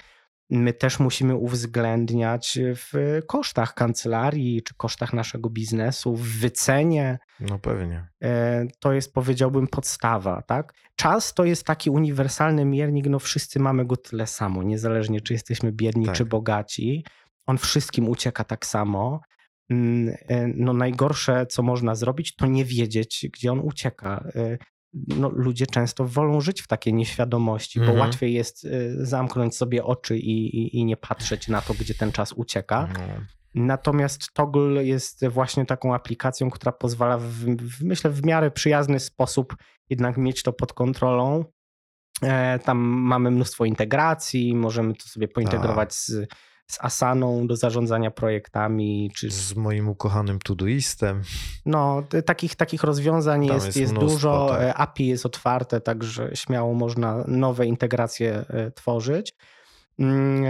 my też musimy uwzględniać w kosztach kancelarii czy kosztach naszego biznesu, w wycenie. No pewnie. E, to jest, powiedziałbym, podstawa. Tak? Czas to jest taki uniwersalny miernik, no wszyscy mamy go tyle samo, niezależnie czy jesteśmy biedni, Tak. czy bogaci. On wszystkim ucieka tak samo. Mm, e, No najgorsze, co można zrobić, to nie wiedzieć, gdzie on ucieka. E, No, ludzie często wolą żyć w takiej nieświadomości, bo Mhm. łatwiej jest e, zamknąć sobie oczy i, i, i nie patrzeć na to, gdzie ten czas ucieka. No. Natomiast Toggle jest właśnie taką aplikacją, która pozwala, w, w, myślę, w miarę przyjazny sposób jednak mieć to pod kontrolą. E, Tam mamy mnóstwo integracji, możemy to sobie pointegrować z, z Asaną do zarządzania projektami, czy Z moim ukochanym Todoistem. no, takich, takich rozwiązań Tam jest, jest jest, mnóstwo, dużo. tak. e, API jest otwarte, także śmiało można nowe integracje e, tworzyć. Mm,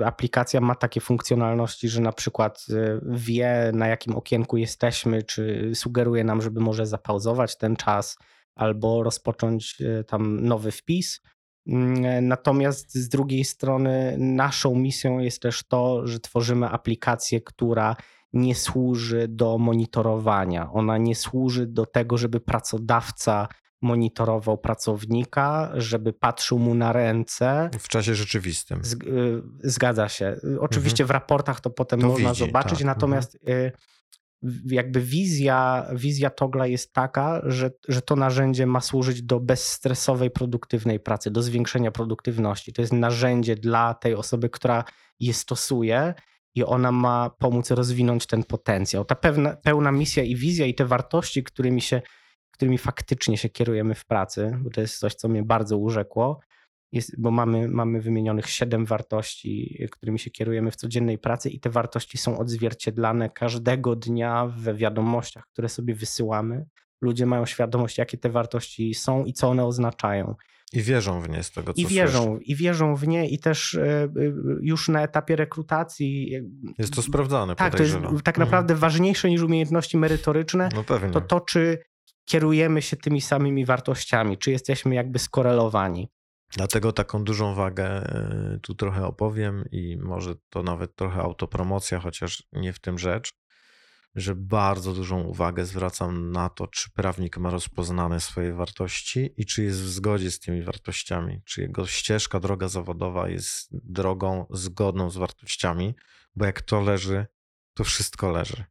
e, Aplikacja ma takie funkcjonalności, że na przykład wie, na jakim okienku jesteśmy, czy sugeruje nam, żeby może zapauzować ten czas albo rozpocząć tam nowy wpis. Mm, Natomiast z drugiej strony, naszą misją jest też to, że tworzymy aplikację, która nie służy do monitorowania. Ona nie służy do tego, żeby pracodawca monitorował pracownika, żeby patrzył mu na ręce. W czasie rzeczywistym. Z, y, zgadza się. Y, Oczywiście w raportach to potem To można widzi, zobaczyć, tak. natomiast y, w- jakby wizja, wizja Togla jest taka, że, że to narzędzie ma służyć do bezstresowej, produktywnej pracy, do zwiększenia produktywności. To jest narzędzie dla tej osoby, która je stosuje i ona ma pomóc rozwinąć ten potencjał. Ta pewna, pełna misja i wizja i te wartości, którymi się którymi faktycznie się kierujemy w pracy, bo to jest coś, co mnie bardzo urzekło, jest, bo mamy, mamy wymienionych siedem wartości, którymi się kierujemy w codziennej pracy, i te wartości są odzwierciedlane każdego dnia we wiadomościach, które sobie wysyłamy. Ludzie mają świadomość, jakie te wartości są i co one oznaczają. I wierzą w nie z tego, co I wierzą, słyszę. i wierzą w nie, i też e, e, już na etapie rekrutacji. e, Jest to sprawdzane, Tak, to jest tak Mhm. naprawdę ważniejsze niż umiejętności merytoryczne No pewnie. to to, czy kierujemy się tymi samymi wartościami, czy jesteśmy jakby skorelowani. Dlatego taką dużą wagę e, tu trochę opowiem i może to nawet trochę autopromocja, chociaż nie w tym rzecz, że bardzo dużą uwagę zwracam na to, czy prawnik ma rozpoznane swoje wartości i czy jest w zgodzie z tymi wartościami, czy jego ścieżka, droga zawodowa jest drogą zgodną z wartościami, bo jak to leży, to wszystko leży.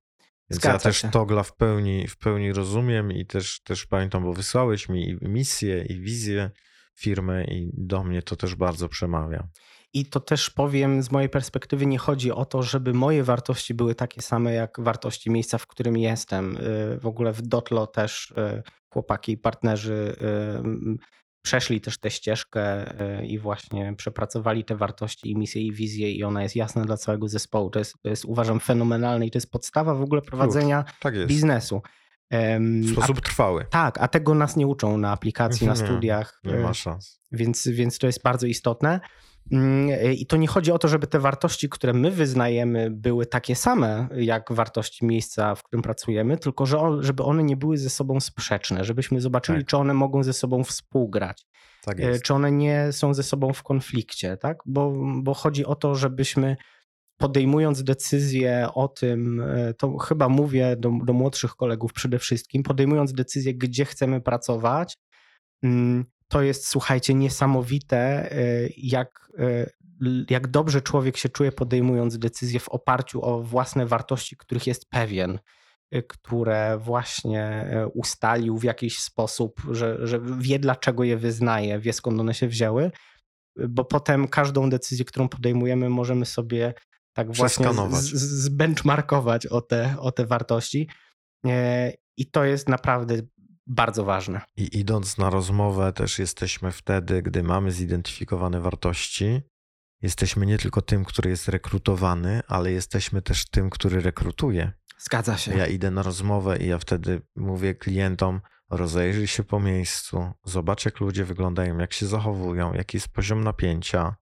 Więc ja Zgadza też się. Togla w pełni, w pełni rozumiem i też, też pamiętam, bo wysłałeś mi i misję, i wizję firmy i do mnie to też bardzo przemawia. I to też powiem z mojej perspektywy, nie chodzi o to, żeby moje wartości były takie same jak wartości miejsca, w którym jestem. Y, W ogóle w Dotlo też y, chłopaki i partnerzy y, przeszli też tę ścieżkę i właśnie przepracowali te wartości i misję i wizję i ona jest jasna dla całego zespołu. To jest, to jest uważam fenomenalne i to jest podstawa w ogóle prowadzenia Tak jest. biznesu. W a sposób trwały. Tak, a tego nas nie uczą na aplikacji, na Nie, studiach, Nie y, ma szans. więc, więc to jest bardzo istotne. Mm, y, I to nie chodzi o to, żeby te wartości, które my wyznajemy, były takie same jak wartości miejsca, w którym pracujemy, tylko że on, żeby one nie były ze sobą sprzeczne, żebyśmy zobaczyli, Tak. czy one mogą ze sobą współgrać, Tak jest. czy one nie są ze sobą w konflikcie, tak? Bo, bo chodzi o to, żebyśmy podejmując decyzję o tym, e, to chyba mówię do, do młodszych kolegów przede wszystkim, podejmując decyzję, gdzie chcemy pracować, mm, to jest, słuchajcie, niesamowite, e, jak, e, jak dobrze człowiek się czuje podejmując decyzję w oparciu o własne wartości, których jest pewien, które właśnie ustalił w jakiś sposób, że, że wie dlaczego je wyznaje, wie skąd one się wzięły, bo potem każdą decyzję, którą podejmujemy, możemy sobie tak właśnie zbenchmarkować o te, o te wartości. E, I to jest naprawdę bardzo ważne. I idąc na rozmowę, też jesteśmy wtedy, gdy mamy zidentyfikowane wartości. Jesteśmy nie tylko tym, który jest rekrutowany, ale jesteśmy też tym, który rekrutuje. Zgadza się. Ja idę na rozmowę i ja wtedy mówię klientom: rozejrzyj się po miejscu, zobacz, jak ludzie wyglądają, jak się zachowują, jaki jest poziom napięcia,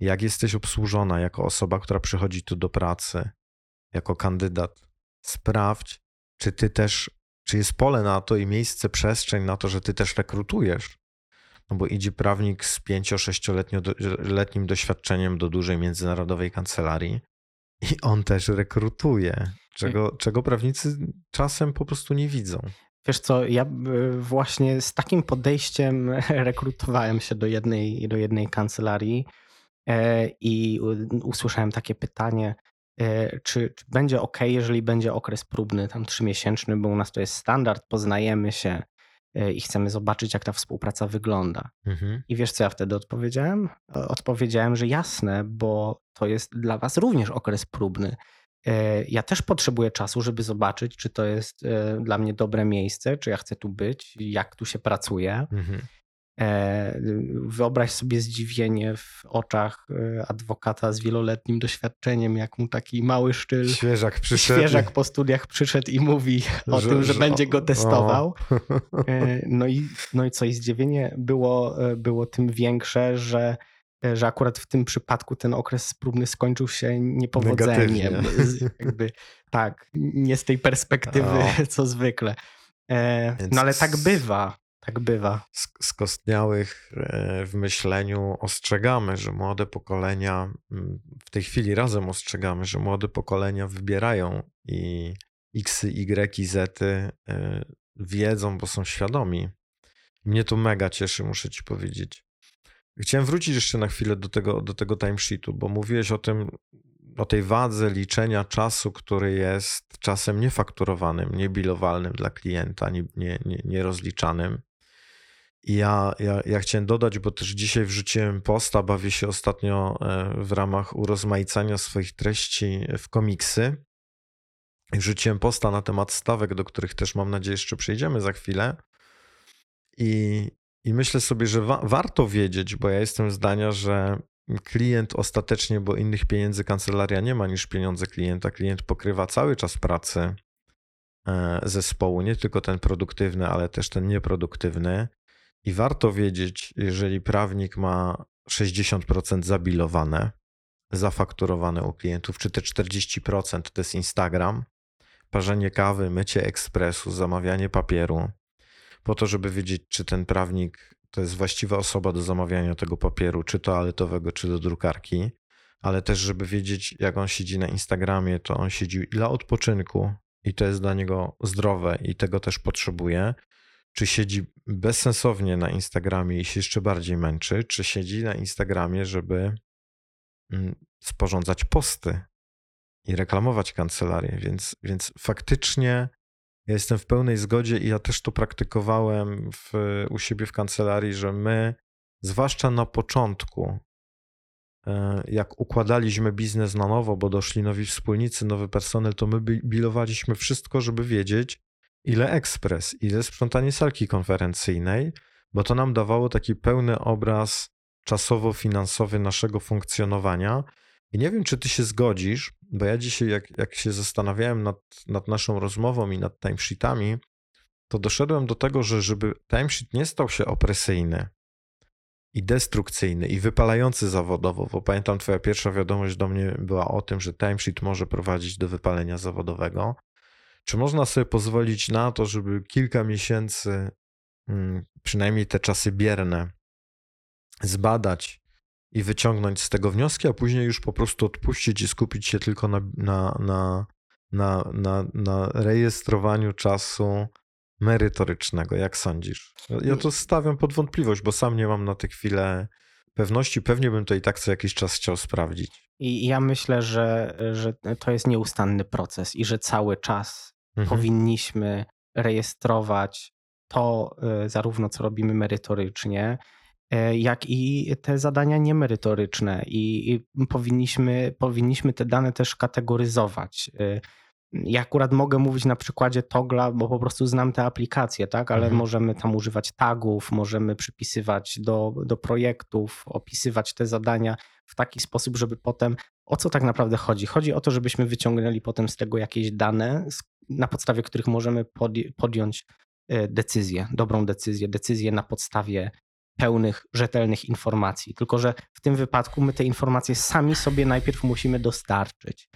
jak jesteś obsłużona jako osoba, która przychodzi tu do pracy, jako kandydat. Sprawdź, czy ty też, czy jest pole na to i miejsce, przestrzeń na to, że ty też rekrutujesz. No bo idzie prawnik z 5-6-letnim doświadczeniem do dużej międzynarodowej kancelarii i on też rekrutuje, czego, czego prawnicy czasem po prostu nie widzą. Wiesz co, ja y, właśnie z takim podejściem rekrutowałem się do jednej, do jednej kancelarii i usłyszałem takie pytanie, e, czy, czy będzie ok, jeżeli będzie okres próbny, tam trzymiesięczny, bo u nas to jest standard, poznajemy się e, i chcemy zobaczyć, jak ta współpraca wygląda. Mhm. I wiesz, co ja wtedy odpowiedziałem? Odpowiedziałem, że jasne, bo to jest dla Was również okres próbny. E, ja też potrzebuję czasu, żeby zobaczyć, czy to jest e, dla mnie dobre miejsce, czy ja chcę tu być, jak tu się pracuje. Mhm. E, wyobraź sobie zdziwienie w oczach adwokata z wieloletnim doświadczeniem, jak mu taki mały sztyl. Świeżak przyszedł. Świeżak po studiach przyszedł i mówi o że, tym, że, że będzie go testował. No i, no i co, i zdziwienie było, było tym większe, że E, że akurat w tym przypadku ten okres próbny skończył się niepowodzeniem. Jakby, tak, nie z tej perspektywy, o. co zwykle. E, no ale tak bywa. Tak bywa. Skostniałych e, w myśleniu ostrzegamy, że młode pokolenia, w tej chwili razem ostrzegamy, że młode pokolenia wybierają i X, Y Z wiedzą, bo są świadomi. Mnie to mega cieszy, muszę ci powiedzieć. Chciałem wrócić jeszcze na chwilę do tego, do tego timesheetu, bo mówiłeś o tym, o tej wadze liczenia czasu, który jest czasem niefakturowanym, niebilowalnym dla klienta, nierozliczanym. Nie, nie ja, ja, ja chciałem dodać, bo też dzisiaj wrzuciłem posta, bawię się ostatnio e, w ramach urozmaicania swoich treści w komiksy. Wrzuciłem posta na temat stawek, do których też mam nadzieję jeszcze przejdziemy za chwilę. I, i myślę sobie, że wa warto wiedzieć, bo ja jestem zdania, że klient ostatecznie, bo innych pieniędzy kancelaria nie ma niż pieniądze klienta. Klient pokrywa cały czas pracy e, zespołu, nie tylko ten produktywny, ale też ten nieproduktywny. I warto wiedzieć, jeżeli prawnik ma 60% zabilowane, zafakturowane u klientów, czy te 40% to jest Instagram, parzenie kawy, mycie ekspresu, zamawianie papieru, po to, żeby wiedzieć, czy ten prawnik to jest właściwa osoba do zamawiania tego papieru, czy toaletowego, czy do drukarki, ale też, żeby wiedzieć, jak on siedzi na Instagramie, to on siedzi dla odpoczynku i to jest dla niego zdrowe i tego też potrzebuje. Czy siedzi bezsensownie na Instagramie i się jeszcze bardziej męczy, czy siedzi na Instagramie, żeby mm, sporządzać posty i reklamować kancelarię. Więc, więc faktycznie ja jestem w pełnej zgodzie i ja też to praktykowałem w, u siebie w kancelarii, że my, zwłaszcza na początku, e, jak układaliśmy biznes na nowo, bo doszli nowi wspólnicy, nowy personel, to my bilowaliśmy wszystko, żeby wiedzieć, ile ekspres, ile sprzątanie salki konferencyjnej, bo to nam dawało taki pełny obraz czasowo-finansowy naszego funkcjonowania. I nie wiem, czy ty się zgodzisz, bo ja dzisiaj, jak, jak się zastanawiałem nad, nad naszą rozmową i nad timesheetami, to doszedłem do tego, że żeby timesheet nie stał się opresyjny i destrukcyjny i wypalający zawodowo, bo pamiętam twoja pierwsza wiadomość do mnie była o tym, że timesheet może prowadzić do wypalenia zawodowego. Czy można sobie pozwolić na to, żeby kilka miesięcy, mm, przynajmniej te czasy bierne, zbadać i wyciągnąć z tego wnioski, a później już po prostu odpuścić i skupić się tylko na, na, na, na, na, na rejestrowaniu czasu merytorycznego. Jak sądzisz? Ja to stawiam pod wątpliwość, bo sam nie mam na tę chwilę pewności. Pewnie bym to i tak co jakiś czas chciał sprawdzić. I ja myślę, że, że to jest nieustanny proces i że cały czas mhm. powinniśmy rejestrować to, y, zarówno co robimy merytorycznie, E, jak i te zadania niemerytoryczne i, i powinniśmy, powinniśmy te dane też kategoryzować. Ja akurat mogę mówić na przykładzie Togla, bo po prostu znam te aplikacje, tak? Ale mhm. możemy tam używać tagów, możemy przypisywać do, do projektów, opisywać te zadania w taki sposób, żeby potem o co tak naprawdę chodzi? Chodzi o to, żebyśmy wyciągnęli potem z tego jakieś dane, na podstawie których możemy podjąć e, decyzję, dobrą decyzję, decyzję na podstawie pełnych, rzetelnych informacji. Tylko, że w tym wypadku my te informacje sami sobie najpierw musimy dostarczyć.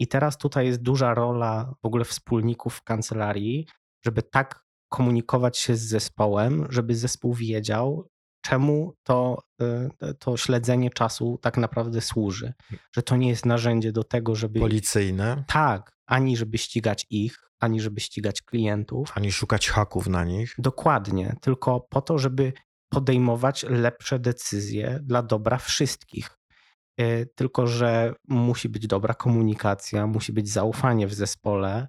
I teraz tutaj jest duża rola w ogóle wspólników w kancelarii, żeby tak komunikować się z zespołem, żeby zespół wiedział, czemu to, y, to śledzenie czasu tak naprawdę służy. Że to nie jest narzędzie do tego, żeby. Policyjne, Tak, ani żeby ścigać ich, ani żeby ścigać klientów. ani szukać haków na nich. Dokładnie, tylko po to, żeby podejmować lepsze decyzje dla dobra wszystkich. Y, Tylko, że musi być dobra komunikacja, musi być zaufanie w zespole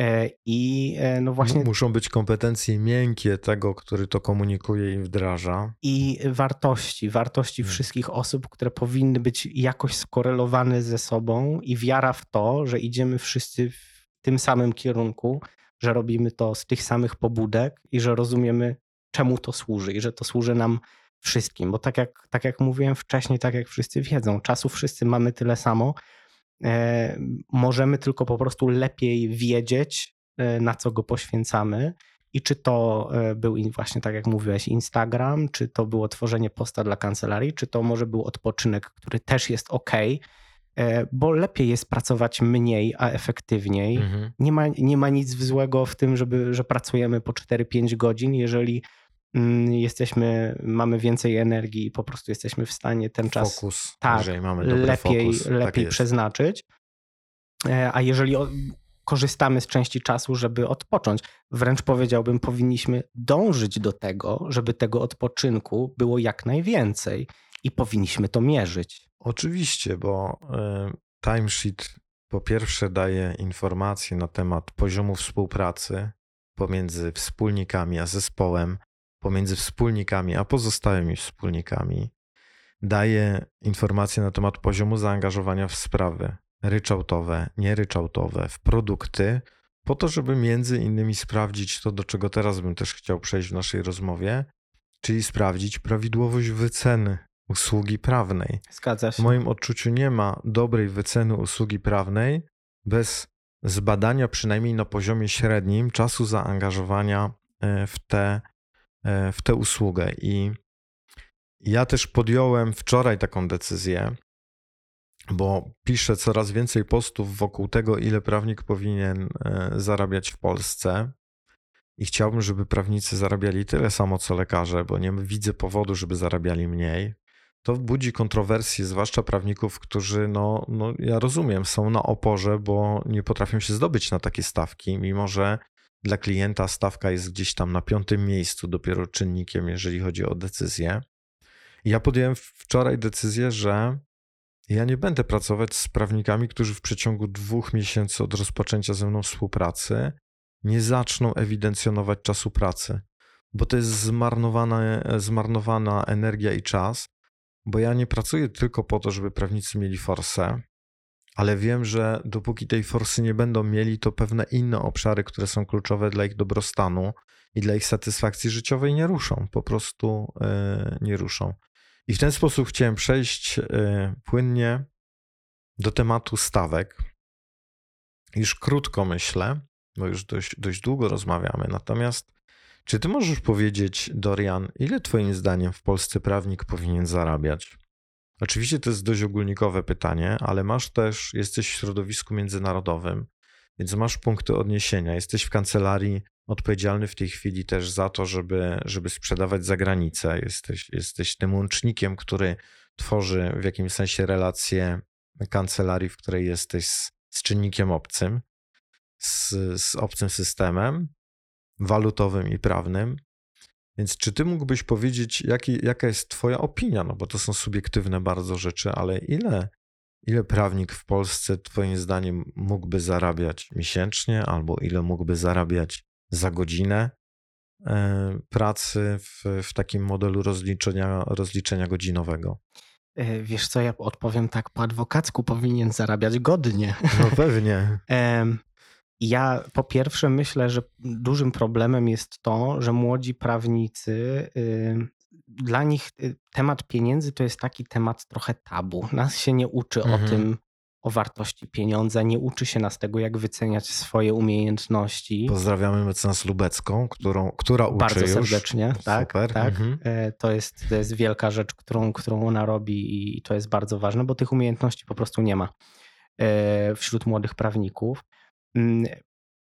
y, i y, no właśnie Muszą być kompetencje miękkie tego, który to komunikuje i wdraża. i wartości, wartości Hmm. wszystkich osób, które powinny być jakoś skorelowane ze sobą i wiara w to, że idziemy wszyscy w tym samym kierunku, że robimy to z tych samych pobudek i że rozumiemy, czemu to służy i że to służy nam wszystkim. Bo tak jak, tak jak mówiłem wcześniej, tak jak wszyscy wiedzą, czasu wszyscy mamy tyle samo. E, możemy tylko po prostu lepiej wiedzieć, e, na co go poświęcamy. I czy to e, był właśnie tak jak mówiłeś, Instagram, czy to było tworzenie posta dla kancelarii, czy to może był odpoczynek, który też jest ok, bo lepiej jest pracować mniej, a efektywniej. Mhm. Nie ma, nie ma nic złego w tym, żeby, że pracujemy po 4-5 godzin, jeżeli jesteśmy, mamy więcej energii i po prostu jesteśmy w stanie ten czas Fokus. tak, lepiej, fokus. tak lepiej jest. przeznaczyć. E, A jeżeli korzystamy z części czasu, żeby odpocząć, wręcz powiedziałbym, powinniśmy dążyć do tego, żeby tego odpoczynku było jak najwięcej i powinniśmy to mierzyć. Oczywiście, bo y, timesheet po pierwsze daje informacje na temat poziomu współpracy pomiędzy wspólnikami a zespołem, pomiędzy wspólnikami a pozostałymi wspólnikami. Daje informacje na temat poziomu zaangażowania w sprawy ryczałtowe, nieryczałtowe, w produkty, po to, żeby między innymi sprawdzić to, do czego teraz bym też chciał przejść w naszej rozmowie, czyli sprawdzić prawidłowość wyceny usługi prawnej. Zgadza W się. moim odczuciu nie ma dobrej wyceny usługi prawnej bez zbadania przynajmniej na poziomie średnim czasu zaangażowania e, w tę e, w tę usługę. I ja też podjąłem wczoraj taką decyzję, bo piszę coraz więcej postów wokół tego, ile prawnik powinien e, zarabiać w Polsce. I chciałbym, żeby prawnicy zarabiali tyle samo co lekarze, bo nie widzę powodu, żeby zarabiali mniej to budzi kontrowersje, zwłaszcza prawników, którzy, no, no ja rozumiem, są na oporze, bo nie potrafią się zdobyć na takie stawki, mimo że dla klienta stawka jest gdzieś tam na piątym miejscu dopiero czynnikiem, jeżeli chodzi o decyzję. Ja podjąłem wczoraj decyzję, że ja nie będę pracować z prawnikami, którzy w przeciągu dwóch miesięcy od rozpoczęcia ze mną współpracy nie zaczną ewidencjonować czasu pracy, bo to jest zmarnowana, zmarnowana energia i czas bo ja nie pracuję tylko po to, żeby prawnicy mieli forsę, ale wiem, że dopóki tej forsy nie będą mieli, to pewne inne obszary, które są kluczowe dla ich dobrostanu i dla ich satysfakcji życiowej nie ruszą, po prostu yy, nie ruszą. I w ten sposób chciałem przejść yy, płynnie do tematu stawek. Już krótko myślę, bo już dość, dość długo rozmawiamy, natomiast czy ty możesz powiedzieć, Dorian, ile twoim zdaniem w Polsce prawnik powinien zarabiać? Oczywiście to jest dość ogólnikowe pytanie, ale masz też, jesteś w środowisku międzynarodowym, więc masz punkty odniesienia. Jesteś w kancelarii odpowiedzialny w tej chwili też za to, żeby, żeby sprzedawać za granicę. Jesteś, jesteś tym łącznikiem, który tworzy w jakimś sensie relacje kancelarii, w której jesteś z, z czynnikiem obcym, z, z obcym systemem walutowym i prawnym. Więc czy ty mógłbyś powiedzieć, jaki, jaka jest twoja opinia? No bo to są subiektywne bardzo rzeczy, ale ile, ile prawnik w Polsce twoim zdaniem mógłby zarabiać miesięcznie albo ile mógłby zarabiać za godzinę e, pracy w, w takim modelu rozliczenia, rozliczenia godzinowego? E, Wiesz co, ja odpowiem tak po adwokacku, powinien zarabiać godnie. No pewnie. Ja po pierwsze myślę, że dużym problemem jest to, że młodzi prawnicy, y, dla nich y, temat pieniędzy to jest taki temat trochę tabu. Nas się nie uczy Mhm. o tym, o wartości pieniądza, nie uczy się nas tego, jak wyceniać swoje umiejętności. Pozdrawiamy mecenas Lubecką, którą, która uczy Bardzo już. serdecznie, tak, Super. tak. Mhm. E, To jest, to jest wielka rzecz, którą, którą ona robi i to jest bardzo ważne, bo tych umiejętności po prostu nie ma e, wśród młodych prawników. Mm,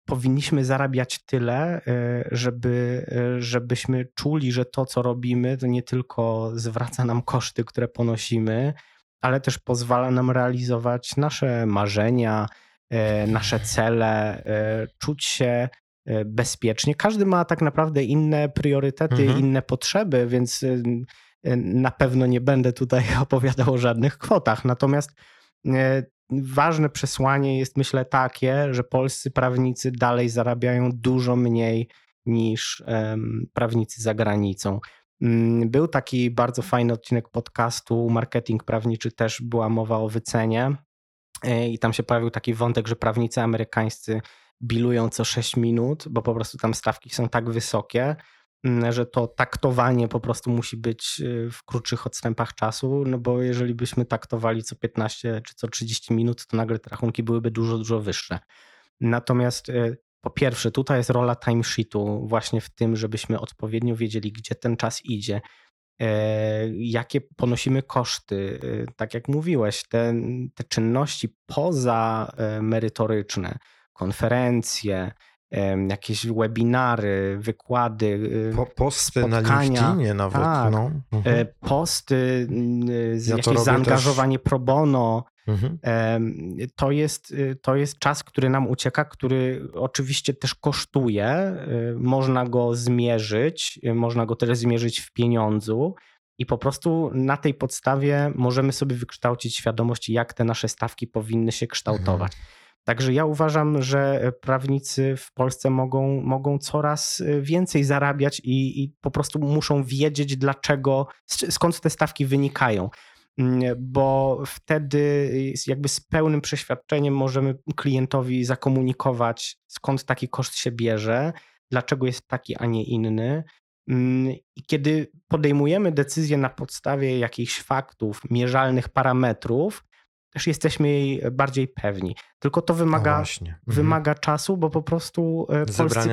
powinniśmy zarabiać tyle, e, żeby, e, żebyśmy czuli, że to, co robimy, to nie tylko zwraca nam koszty, które ponosimy, ale też pozwala nam realizować nasze marzenia, e, nasze cele, czuć się bezpiecznie. Każdy ma tak naprawdę inne priorytety, mhm. inne potrzeby, więc na pewno nie będę tutaj opowiadał o żadnych kwotach. Natomiast ważne przesłanie jest, myślę, takie, że polscy prawnicy dalej zarabiają dużo mniej niż um, prawnicy za granicą. Mm, był taki bardzo fajny odcinek podcastu Marketing Prawniczy, też była mowa o wycenie. E, I tam się pojawił taki wątek, że prawnicy amerykańscy bilują co 6 minut, bo po prostu tam stawki są tak wysokie, że to taktowanie po prostu musi być y, w krótszych odstępach czasu, no bo jeżeli byśmy taktowali co 15 czy co 30 minut, to nagle te rachunki byłyby dużo, dużo wyższe. Natomiast y, po pierwsze, tutaj jest rola timesheetu właśnie w tym, żebyśmy odpowiednio wiedzieli, gdzie ten czas idzie, e, jakie ponosimy koszty. Y, tak jak mówiłeś, te, te czynności poza e, merytoryczne, konferencje, jakieś webinary, wykłady, y, po, posty spotkania. na LinkedInie nawet. Tak, no. Mhm. E, posty, ja jakieś zaangażowanie też. pro bono. Mhm. To, jest, y, to jest czas, który nam ucieka, który oczywiście też kosztuje. Y, można go zmierzyć, można go też zmierzyć w pieniądzu. I po prostu na tej podstawie możemy sobie wykształcić świadomość, jak te nasze stawki powinny się kształtować. Mhm. Także ja uważam, że prawnicy w Polsce mogą, mogą coraz więcej zarabiać i, i po prostu muszą wiedzieć, dlaczego, skąd te stawki wynikają mm, bo wtedy jakby z pełnym przeświadczeniem możemy klientowi zakomunikować, skąd taki koszt się bierze, dlaczego jest taki, a nie inny. Mm, I kiedy podejmujemy decyzję na podstawie jakichś faktów, mierzalnych parametrów, też jesteśmy jej bardziej pewni. Tylko to wymaga, mhm. wymaga czasu, bo po prostu e, polscy,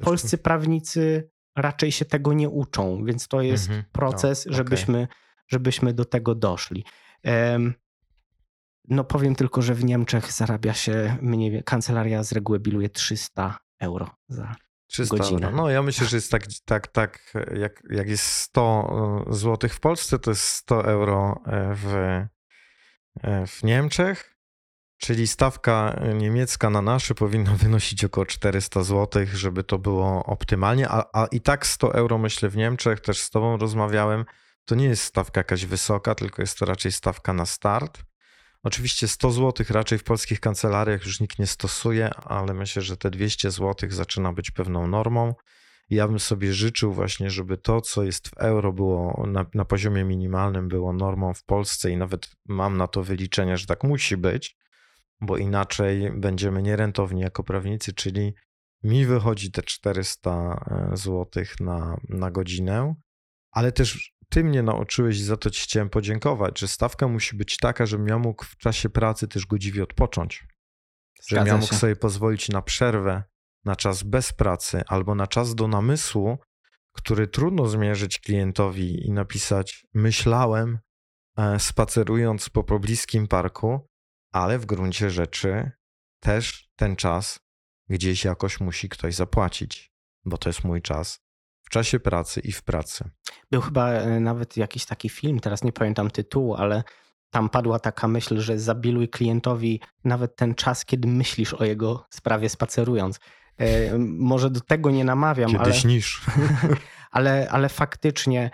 polscy prawnicy raczej się tego nie uczą, więc to jest mhm. proces, o, żebyśmy, okay. żebyśmy do tego doszli. No powiem tylko, że w Niemczech zarabia się, mniej, kancelaria z reguły biluje 300 euro za 300 godzinę. Euro. No ja myślę, że jest tak, tak, tak jak, jak jest 100 e, zł w Polsce, to jest 100 euro e, w w Niemczech, czyli stawka niemiecka na nasze powinna wynosić około 400 zł, żeby to było optymalnie, a, a i tak 100 euro myślę w Niemczech, też z tobą rozmawiałem, to nie jest stawka jakaś wysoka, tylko jest to raczej stawka na start. Oczywiście 100 zł raczej w polskich kancelariach już nikt nie stosuje, ale myślę, że te 200 zł zaczyna być pewną normą. Ja bym sobie życzył właśnie, żeby to, co jest w euro, było na, na poziomie minimalnym, było normą w Polsce i nawet mam na to wyliczenia, że tak musi być, bo inaczej będziemy nierentowni jako prawnicy, czyli mi wychodzi te 400 zł na, na godzinę, ale też ty mnie nauczyłeś i za to ci chciałem podziękować, że stawka musi być taka, żebym ja mógł w czasie pracy też godziwie odpocząć. Żebym ja mógł sobie pozwolić na przerwę, na czas bez pracy albo na czas do namysłu, który trudno zmierzyć klientowi i napisać myślałem e, spacerując po pobliskim parku, ale w gruncie rzeczy też ten czas gdzieś jakoś musi ktoś zapłacić, bo to jest mój czas w czasie pracy i w pracy. Był chyba e, nawet jakiś taki film, teraz nie pamiętam tytułu, ale tam padła taka myśl, że zabiluj klientowi nawet ten czas, kiedy myślisz o jego sprawie spacerując. E, może do tego nie namawiam, Kiedy ale, śnisz. ale, ale faktycznie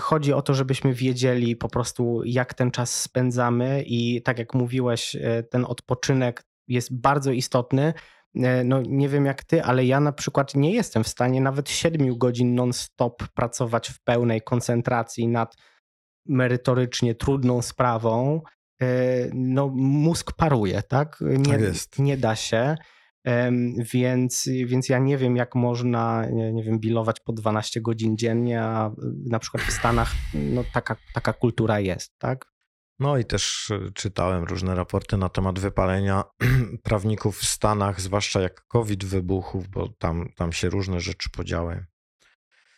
chodzi o to, żebyśmy wiedzieli po prostu, jak ten czas spędzamy i tak jak mówiłeś, e, ten odpoczynek jest bardzo istotny. E, no nie wiem jak ty, ale ja na przykład nie jestem w stanie nawet 7 godzin non-stop pracować w pełnej koncentracji nad merytorycznie trudną sprawą. No mózg paruje, tak? Nie, tak nie da się. Więc, więc ja nie wiem, jak można, nie, wiem, bilować po 12 godzin dziennie, a na przykład w Stanach no, taka, taka kultura jest, tak? No i też e, czytałem różne raporty na temat wypalenia prawników w Stanach, zwłaszcza jak COVID wybuchł, bo tam, tam się różne rzeczy podziały.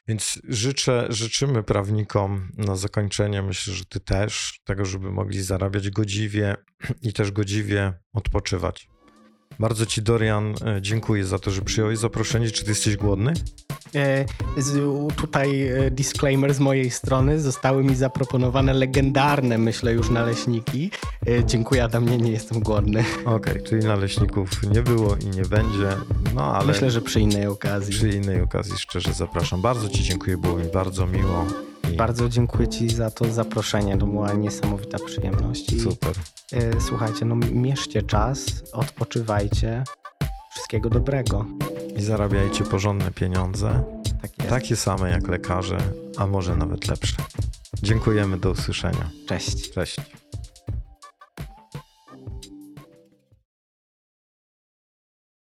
Więc życzę, życzymy prawnikom na zakończenie, myślę, że ty też, tego, żeby mogli zarabiać godziwie i też godziwie odpoczywać. Bardzo Ci, Dorian, e, dziękuję za to, że przyjąłeś zaproszenie. Czy Ty jesteś głodny? E, tutaj e, disclaimer z mojej strony. Zostały mi zaproponowane legendarne, myślę, już naleśniki. Dziękuję, Adam, nie, nie jestem głodny. Okej, czyli naleśników nie było i nie będzie, no ale Myślę, że przy innej okazji. przy innej okazji szczerze zapraszam. Bardzo Ci dziękuję, było mi bardzo miło. Bardzo dziękuję Ci za to zaproszenie. To była niesamowita przyjemność. I, super. e, słuchajcie, no mierzcie czas, odpoczywajcie. Wszystkiego dobrego. I zarabiajcie porządne pieniądze, Tak takie same jak lekarze, a może nawet lepsze. Dziękujemy, do usłyszenia. Cześć. Cześć.